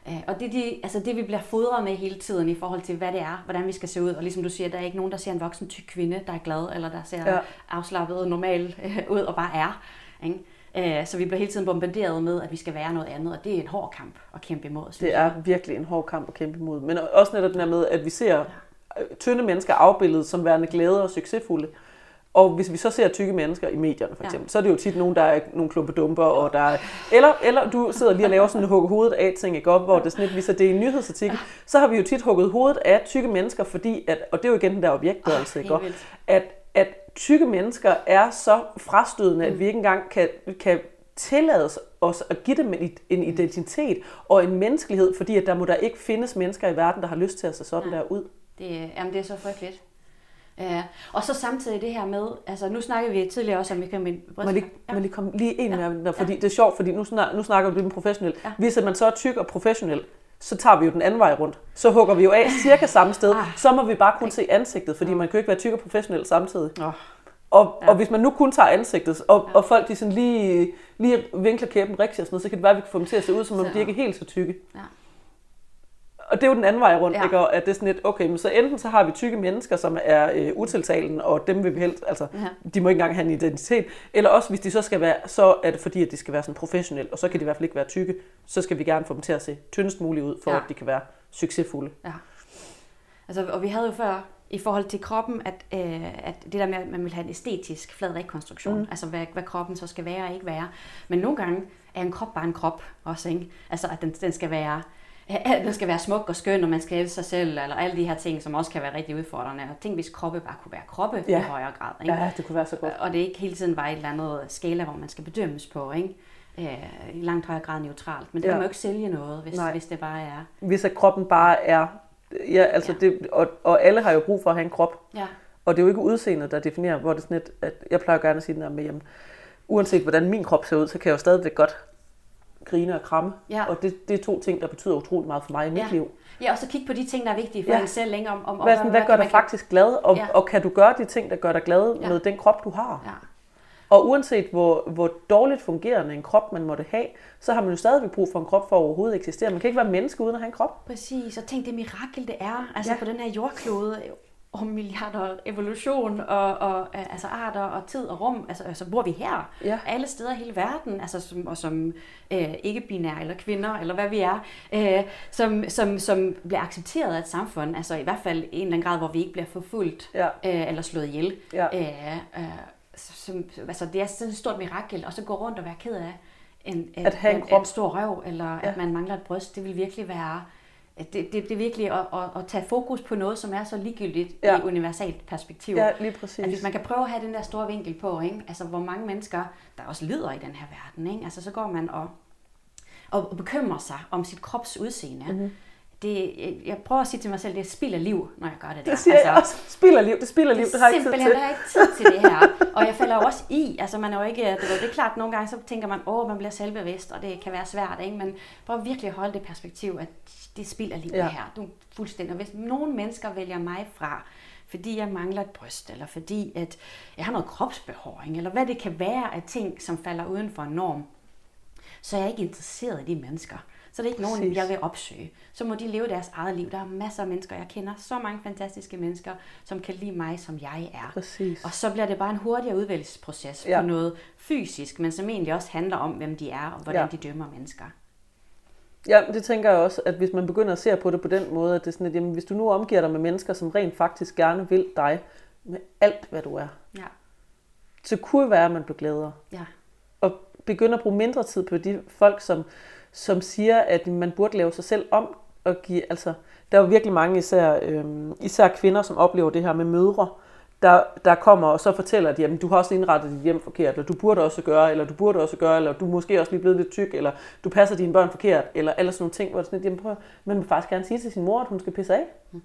Øh, og det, de, altså det, vi bliver fodret med hele tiden i forhold til, hvad det er, hvordan vi skal se ud. Og ligesom du siger, der er ikke nogen, der ser en voksen tyk kvinde, der er glad, eller der ser Ja. afslappet og normal øh, ud og bare er. Ikke? Øh, så vi bliver hele tiden bombarderet med, at vi skal være noget andet, og det er en hård kamp at kæmpe imod. Det er virkelig en hård kamp at kæmpe imod. Men også netop den her med, at vi ser øh, tynde mennesker afbildet som værende glade og succesfulde. Og hvis vi så ser tykke mennesker i medierne for Ja. eksempel, ja. så er det jo tit nogen, der er nogle klumpedumper, og der er, eller, eller du sidder lige og laver sådan en hugge hovedet af ting, ikke op, hvor det er sådan lidt, hvis det er en nyhedsartikel, så har vi jo tit hugget hovedet af tykke mennesker, fordi, at, og det er jo igen den der objektgørelse, Ah, ikke? at, at tykke mennesker er så frastødende, at vi ikke engang kan, kan tillade os at give dem en, en identitet og en menneskelighed, fordi at der må der ikke findes mennesker i verden, der har lyst til at se sådan Nej. der ud. Det, jamen, det er så frygteligt. Ja. Og så samtidig det her med, altså nu snakkede vi tidligere også om, vi kan med Må lige, må jeg lige komme lige ind Ja. med, fordi det er sjovt, fordi nu, snak, nu snakker vi lidt om professionel. Ja. Hvis man så er tyk og professionel, så tager vi jo den anden vej rundt. Så hugger vi jo af cirka samme sted. Ah. Så må vi bare kun se ansigtet, fordi man kan jo ikke være tyk og professionel samtidig. Oh. Og, Ja. ja. og hvis man nu kun tager ansigtet, og, ja. og folk de sådan lige, lige vinkler kæben rigtigt og sådan noget, så kan det være, at vi kan få dem til at se ud, som om Så- de ikke er helt så tykke. Ja. Og det er jo den anden vej rundt, Ja. ikke? Og at det er sådan lidt, okay, men så enten så har vi tykke mennesker, som er øh, utiltalende, og dem vil vi helst, altså, Ja. de må ikke engang have en identitet. Eller også, hvis de så skal være, så er det fordi, at de skal være sådan professionelle, og så kan de i hvert fald ikke være tykke. Så skal vi gerne få dem til at se tyndest muligt ud, for Ja. at de kan være succesfulde. Ja. Altså, og vi havde jo før i forhold til kroppen, at, øh, at det der med, at man vil have en æstetisk flad rekonstruktion. Mm. altså hvad, hvad kroppen så skal være og ikke være. Men nogle gange er en krop bare en krop også, ikke? Altså at den, den skal være den skal være smuk og skøn, og man skal elske sig selv, eller alle de her ting, som også kan være rigtig udfordrende. Og tænk, hvis kroppe bare kunne være kroppe ja. i højere grad. Ikke? Ja, det kunne være så godt. Og det ikke hele tiden var et eller andet skala, hvor man skal bedømmes på. Ikke? Øh, I langt højere grad neutralt. Men det ja. kan man jo ikke sælge noget, hvis, hvis det bare er... Hvis at kroppen bare er... Ja, altså ja. Det, og, og alle har jo brug for at have en krop. Ja. Og det er jo ikke udseendet, der definerer, hvor det sådan et, at jeg plejer gerne at sige den der med, jamen, uanset hvordan min krop ser ud, så kan jeg jo stadigvæk godt grine og kramme. Ja. Og det, det er to ting, der betyder utroligt meget for mig i mit ja. liv. Ja, og så kigge på de ting, der er vigtige for ja. en selv længere. Om, om, hvad, hvad, hvad gør dig faktisk glad? Og, ja. og kan du gøre de ting, der gør dig glad ja. med den krop, du har? Ja. Og uanset hvor, hvor dårligt fungerende en krop man måtte have, så har man jo stadigvæk brug for en krop for at overhovedet eksistere. Man kan ikke være menneske uden at have en krop. Præcis, og tænk det mirakel, det er altså ja. på den her jordklode om milliarder evolution og, og altså arter og tid og rum. Altså, altså bor vi her? Ja. Alle steder i hele verden, altså som, og som øh, ikke-binære eller kvinder, eller hvad vi er, øh, som, som, som bliver accepteret af et samfund. Altså i hvert fald i en eller anden grad, hvor vi ikke bliver forfulgt ja. øh, eller slået ihjel. Ja. Øh, øh, som, altså det er sådan et stort mirakel, og så gå rundt og være ked af en, at have en, en, en stor røv, eller ja. at man mangler et bryst. Det vil virkelig være det, det, det er virkelig at, at, at tage fokus på noget, som er så ligegyldigt ja. i universalt perspektiv. Ja, lige præcis. At hvis man kan prøve at have den der store vinkel på, ikke? altså hvor mange mennesker, der også lider i den her verden, ikke? Altså, så går man og, og bekymrer sig om sit krops udseende. Mm-hmm. Det, jeg prøver at sige til mig selv, det er spild af liv, når jeg gør det der. Det siger altså, jeg også. Spild af liv, det spilder liv, det har jeg ikke tid til. Det har ikke tid til det her. Og jeg falder også i, altså man er jo ikke, det, er, det er klart, nogle gange så tænker man, åh, man bliver selvbevidst, og det kan være svært, ikke? men prøv virkelig at holde det perspektiv, at det spilder lige ja. det her. Du er fuldstændig. Og hvis nogle mennesker vælger mig fra, fordi jeg mangler et bryst, eller fordi at jeg har noget kropsbehåring, eller hvad det kan være af ting, som falder uden for en norm, så er jeg ikke interesseret i de mennesker. Så det er ikke nogen, Præcis. jeg vil opsøge. Så må de leve deres eget liv. Der er masser af mennesker, jeg kender så mange fantastiske mennesker, som kan lide mig, som jeg er. Præcis. Og så bliver det bare en hurtigere udvælgelsesproces ja. på noget fysisk, men som egentlig også handler om, hvem de er, og hvordan ja. de dømmer mennesker. Ja, det tænker jeg også, at hvis man begynder at se på det på den måde, at det er sådan, at jamen, hvis du nu omgiver dig med mennesker, som rent faktisk gerne vil dig med alt, hvad du er, ja. så kunne det være, at man bliver gladere. Ja. Og begynder at bruge mindre tid på de folk, som, som siger, at man burde lave sig selv om og give, altså, der er jo virkelig mange, især, øhm, især kvinder, som oplever det her med mødre, der, der kommer og så fortæller, at jamen, du har også indrettet dit hjem forkert, eller du burde også gøre, eller du burde også gøre, eller du er måske også lige blevet lidt tyk, eller du passer dine børn forkert, eller alle sådan nogle ting, hvor det sådan, jamen, prøv, man vil faktisk gerne sige til sin mor, at hun skal pisse af. Mm.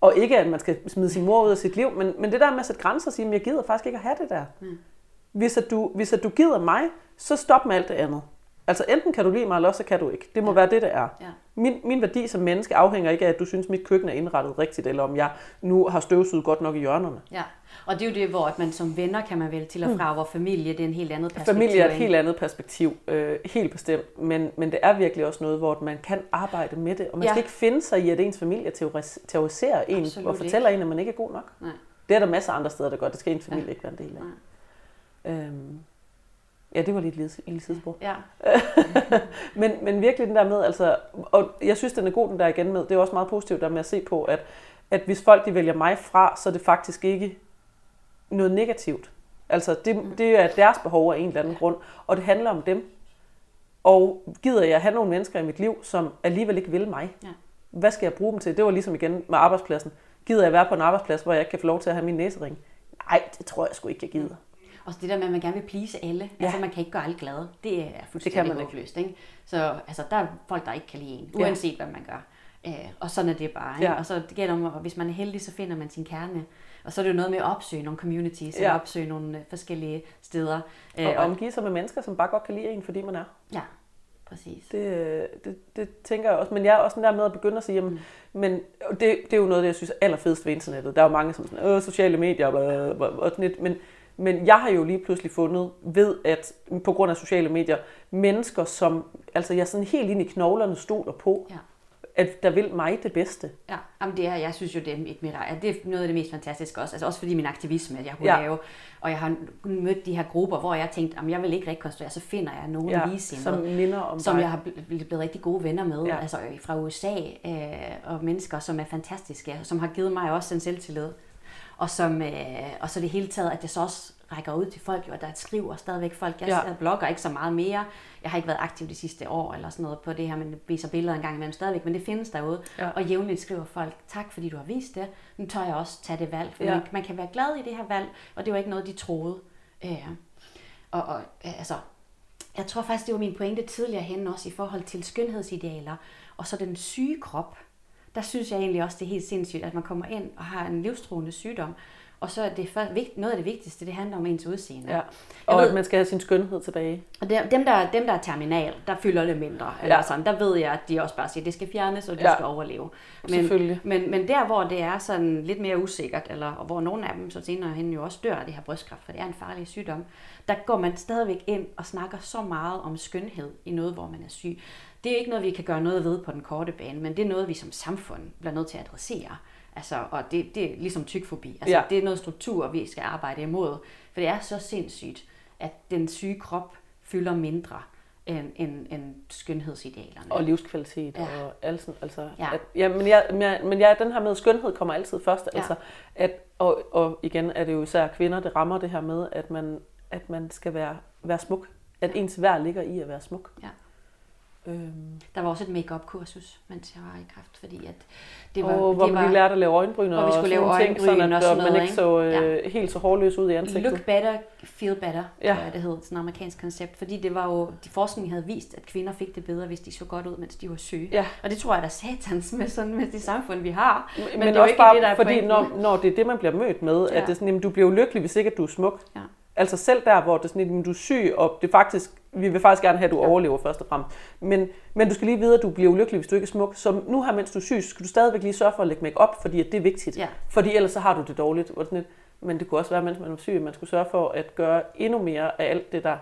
Og ikke, at man skal smide sin mor ud af sit liv, men, men det der med at sætte grænser og sige, at jeg gider faktisk ikke at have det der. Mm. Hvis, at du, hvis at du gider mig, så stop med alt det andet. Altså enten kan du lide mig, eller også kan du ikke. Det må ja. være det, det er. Ja. Min, min værdi som menneske afhænger ikke af, at du synes, mit køkken er indrettet rigtigt, eller om jeg nu har støvsuget godt nok i hjørnerne. Ja, og det er jo det, hvor at man som venner kan man vel til og fra, mm. hvor familie det er en helt andet perspektiv. Familie er et helt andet perspektiv, øh, helt bestemt. Men, men det er virkelig også noget, hvor man kan arbejde med det. Og man ja. skal ikke finde sig i, at ens familie terroriserer en Absolut og fortæller ikke. en, at man ikke er god nok. Nej. Det er der masser af andre steder, der gør. Det skal ens familie ja. ikke være en del af. Nej. Øhm, Ja, det var lige et lille sidespor. Ja. men, men virkelig den der med, altså, og jeg synes, den er god, den der igen med, det er også meget positivt der med at se på, at, at hvis folk de vælger mig fra, så er det faktisk ikke noget negativt. Altså, det, mm. det er deres behov af en eller anden grund, og det handler om dem. Og gider jeg have nogle mennesker i mit liv, som alligevel ikke vil mig? Ja. Hvad skal jeg bruge dem til? Det var ligesom igen med arbejdspladsen. Gider jeg være på en arbejdsplads, hvor jeg ikke kan få lov til at have min næsering? Nej, det tror jeg sgu ikke, jeg gider. Og det der med, at man gerne vil please alle. Ja. Altså, man kan ikke gøre alle glade. Det er fuldstændig håbløst. Ikke? Så altså, der er folk, der ikke kan lide en, uanset ja. hvad man gør. Øh, og sådan er det bare. Ikke? Ja. Og så det gælder om, at hvis man er heldig, så finder man sin kerne. Og så er det jo noget med at opsøge nogle communities, ja. opsøge nogle øh, forskellige steder. Og, øh, og omgive sig med mennesker, som bare godt kan lide en, fordi man er. Ja, præcis. Det, det, det tænker jeg også. Men jeg er også den der med at begynde at sige, jamen, mm. men det, det er jo noget, jeg synes er allerfedest ved internettet. Der er jo mange, som sådan, øh, sociale medier, bla, bla, bla, og sådan lidt, men men jeg har jo lige pludselig fundet ved, at på grund af sociale medier, mennesker, som altså jeg sådan helt ind i knoglerne stoler på, ja. at der vil mig det bedste. Ja, Jamen det er, jeg synes jo, det er, et, det er noget af det mest fantastiske også. Altså også fordi min aktivisme, jeg kunne ja. lave, og jeg har mødt de her grupper, hvor jeg tænkte, at jeg vil ikke rekonstruere, så finder jeg nogen ja, som minder om Som dig. jeg har blevet rigtig gode venner med, ja. altså fra USA, øh, og mennesker, som er fantastiske, som har givet mig også en selvtillid og, som, øh, og så det hele taget, at jeg så også rækker ud til folk, og der skriver stadigvæk folk. Jeg, Ja. blogger ikke så meget mere. Jeg har ikke været aktiv de sidste år eller sådan noget på det her, men det viser billeder en gang imellem stadigvæk, men det findes derude. Ja. Og jævnligt skriver folk, tak fordi du har vist det. Nu tør jeg også tage det valg, for Ja. man kan være glad i det her valg, og det var ikke noget, de troede. Øh, og, og øh, altså, jeg tror faktisk, det var min pointe tidligere hen også i forhold til skønhedsidealer, og så den syge krop. Der synes jeg egentlig også, det er helt sindssygt, at man kommer ind og har en livstruende sygdom, og så er det for, noget af det vigtigste, det handler om ens udseende. Ja. Og ved- at man skal have sin skønhed tilbage. Og dem, der, dem, der er terminal, der fylder det mindre. Eller Ja. sådan, der ved jeg, at de også bare siger, at det skal fjernes, og det Ja. skal overleve. Selvfølgelig. Men, men, men der, hvor det er sådan lidt mere usikkert, eller og hvor nogle af dem så senere hen jo også dør af det her brystkræft, for det er en farlig sygdom, der går man stadigvæk ind og snakker så meget om skønhed i noget, hvor man er syg. Det er ikke noget, vi kan gøre noget ved på den korte bane, men det er noget, vi som samfund bliver nødt til at adressere. Altså, og det, det er ligesom tykfobi. Altså, Ja. ja. Det er noget struktur, vi skal arbejde imod. For det er så sindssygt, at den syge krop fylder mindre end, end, end skønhedsidealerne. Og livskvalitet Ja. og alt sådan. Altså, Ja. at, ja, men, jeg, men, jeg, den her med skønhed kommer altid først. Ja. Altså, at, og, og igen er det jo især kvinder, det rammer det her med, at man, at man skal være, være smuk. At ens værd ligger i at være smuk. Ja. Øhm, Der var også et make kursus mens jeg var i kræft, fordi at det var, og hvor det man var lige lærte at lave øjenbryn hvor og vi skulle lave nogle ting, sådan øjenbryn at og sådan man noget, ikke så øh, helt så hårløs ud i ansigtet. Look better, feel better, Ja. ja. tror jeg, det hed, sådan et amerikansk koncept. Fordi det var jo, de forskning havde vist, at kvinder fik det bedre, hvis de så godt ud, mens de var syge. Ja. Og det tror jeg, der er satans med sådan med det samfund, vi har. Men, Men det er også ikke bare, det, der er fordi pointen. når, når det er det, man bliver mødt med, ja. Ja. at det er sådan, jamen, du bliver jo lykkelig, hvis ikke at du er smuk. Ja. Altså selv der, hvor det er sådan, jamen, du er syg, og det faktisk, vi vil faktisk gerne have, at du ja. overlever først og fremmest. Men, men du skal lige vide, at du bliver ulykkelig, hvis du ikke er smuk. Så nu her, mens du er syg, skal du stadigvæk lige sørge for at lægge make op, fordi at det er vigtigt. Ja. Fordi ellers så har du det dårligt. Og sådan lidt. Men det kunne også være, mens man var syg, at man skulle sørge for at gøre endnu mere af alt det, der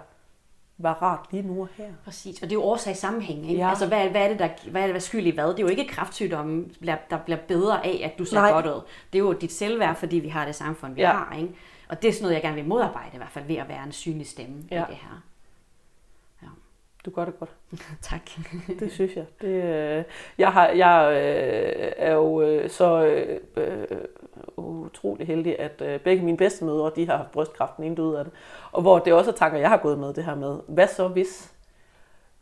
var rart lige nu og her. Præcis, og det er jo årsag sammenhæng. Ikke? Ja. Altså, hvad, hvad, er det, der, hvad er det, der er skyld i hvad? Det er jo ikke kræftsygdommen, der, bliver bedre af, at du ser Nej. godt ud. Det er jo dit selvværd, fordi vi har det samfund, vi ja. har. Ikke? Og det er sådan noget, jeg gerne vil modarbejde, i hvert fald ved at være en synlig stemme Ja. ja. i det her. Du gør det godt. Tak. Det synes jeg. Det, øh, jeg har, jeg øh, er jo øh, så øh, øh, utrolig heldig, at øh, begge mine bedstemødre, de har haft brystkræft, den ene døde af det. Og hvor det også er tanker, jeg har gået med det her med, hvad så hvis?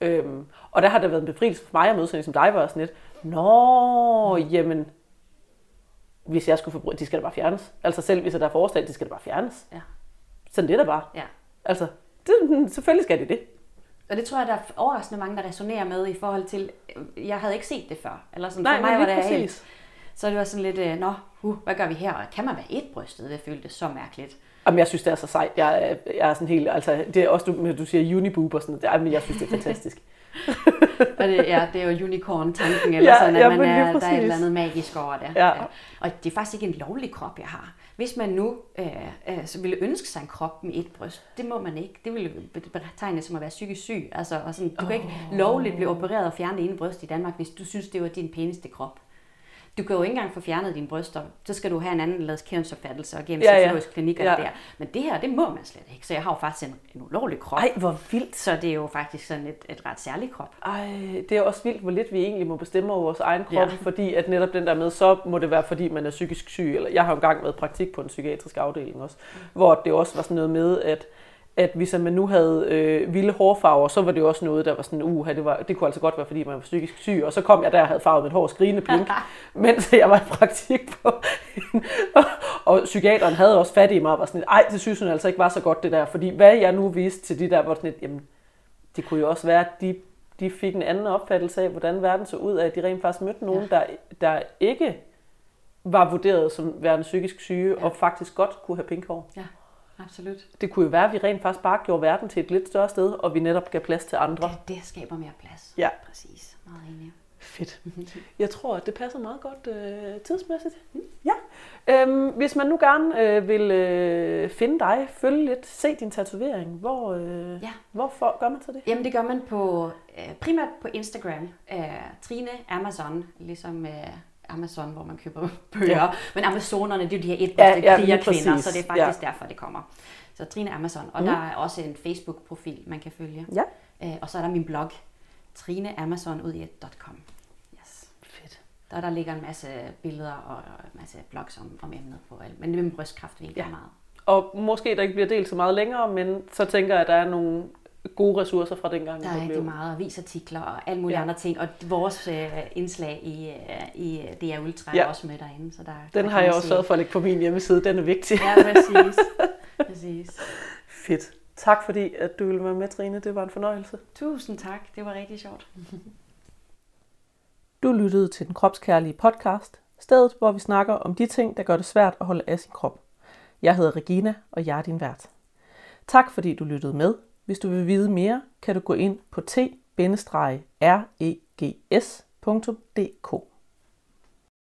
Øhm, og der har det været en befrielse for mig at møde sådan en som dig, var sådan lidt, nå, jamen, hvis jeg skulle få bry- de skal da bare fjernes. Altså selv hvis der er forslag, de skal da bare fjernes. Ja. Sådan det er der bare. Ja. Altså, det, selvfølgelig skal de det. Og det tror jeg, der er overraskende mange, der resonerer med i forhold til, øh, jeg havde ikke set det før. Eller sådan, Nej, for mig var det helt, præcis. så det var sådan lidt, øh, nå, uh, hvad gør vi her? Og Kan man være et brystet? Det føltes så mærkeligt. Jamen, jeg synes, det er så sejt. Jeg, er- jeg er sådan helt, altså, det er også, du, du siger uniboob og sådan noget. Jamen, jeg synes, det er fantastisk. Og det, ja, det er jo unicorn-tanken, eller Ja, sådan, at ja, man er, der er et eller andet magisk over det. Ja. Og det er faktisk ikke en lovlig krop, jeg har. Hvis man nu øh, øh, så ville ønske sig en krop med et bryst, det må man ikke. Det ville betegnes som at være psykisk syg. Altså, og sådan, du kan ikke lovligt blive opereret og fjerne det ene bryst i Danmark, hvis du synes, det var din pæneste krop. Du kan jo ikke engang få fjernet dine bryster. Så skal du have en anden lavet kønsopfattelse og gennem Ja, ja, klinik og Ja. der. Men det her, det må man slet ikke. Så jeg har jo faktisk en, en ulovlig krop. Ej, hvor vildt. Så det er jo faktisk sådan et, et ret særligt krop. Ej, det er også vildt, hvor lidt vi egentlig må bestemme over vores egen krop, ja. Fordi at netop den der med, så må det være, fordi man er psykisk syg. Eller jeg har jo engang været praktik på en psykiatrisk afdeling også, hvor det også var sådan noget med, at at hvis man nu havde øh, vilde hårfarver, så var det også noget, der var sådan, uh, det, var, det kunne altså godt være, fordi man var psykisk syg. Og så kom jeg der og havde farvet mit hår skrigende pink, mens jeg var i praktik på og, og psykiateren havde også fat i mig og var sådan, lidt, ej, det synes hun altså ikke var så godt det der. Fordi hvad jeg nu viste til de der, var sådan lidt, jamen, det kunne jo også være, at de, de fik en anden opfattelse af, hvordan verden så ud af, at de rent faktisk mødte nogen, ja. der, der ikke var vurderet som værende psykisk syge, ja. og faktisk godt kunne have pink hår. Ja, absolut. Det kunne jo være, at vi rent faktisk bare gjorde verden til et lidt større sted, og vi netop gav plads til andre. Det, det skaber mere plads. Ja. Præcis. Meget enig. Fedt. Jeg tror, at det passer meget godt øh, tidsmæssigt. Ja. Øhm, hvis man nu gerne øh, vil øh, finde dig, følge lidt, se din tatovering, hvor, øh, Ja. hvorfor gør man så det? Jamen det gør man på, øh, primært på Instagram. Øh, Trine Amazon, ligesom øh, Amazon, hvor man køber bøger. Ja. Men Amazonerne, det er jo de her etbrystede ja, ja, lige krigerkvinder, præcis. så det er faktisk Ja. derfor, det kommer. Så Trine Amazon. Og mm. der er også en Facebook-profil, man kan følge. Ja. Øh, og så er der min blog, trineamazonudjet.com. Yes. Fedt. Der, der ligger en masse billeder og en masse blogs om, om emnet på alt. Men det med brystkræft vil ja. meget. Og måske der ikke bliver delt så meget længere, men så tænker jeg, at der er nogle gode ressourcer fra dengang. Der er rigtig blev. meget avisartikler og alle mulige ja. andre ting. Og vores øh, indslag i, øh, i DR Ultra ja. er også med derinde. Så der, Den der har jeg også sørget for at lægge på min hjemmeside. Den er vigtig. Ja, præcis. præcis. Fedt. Tak fordi, at du ville være med, Trine. Det var en fornøjelse. Tusind tak. Det var rigtig sjovt. du lyttede til den kropskærlige podcast. Stedet, hvor vi snakker om de ting, der gør det svært at holde af sin krop. Jeg hedder Regina, og jeg er din vært. Tak fordi du lyttede med. Hvis du vil vide mere, kan du gå ind på t-regs.dk.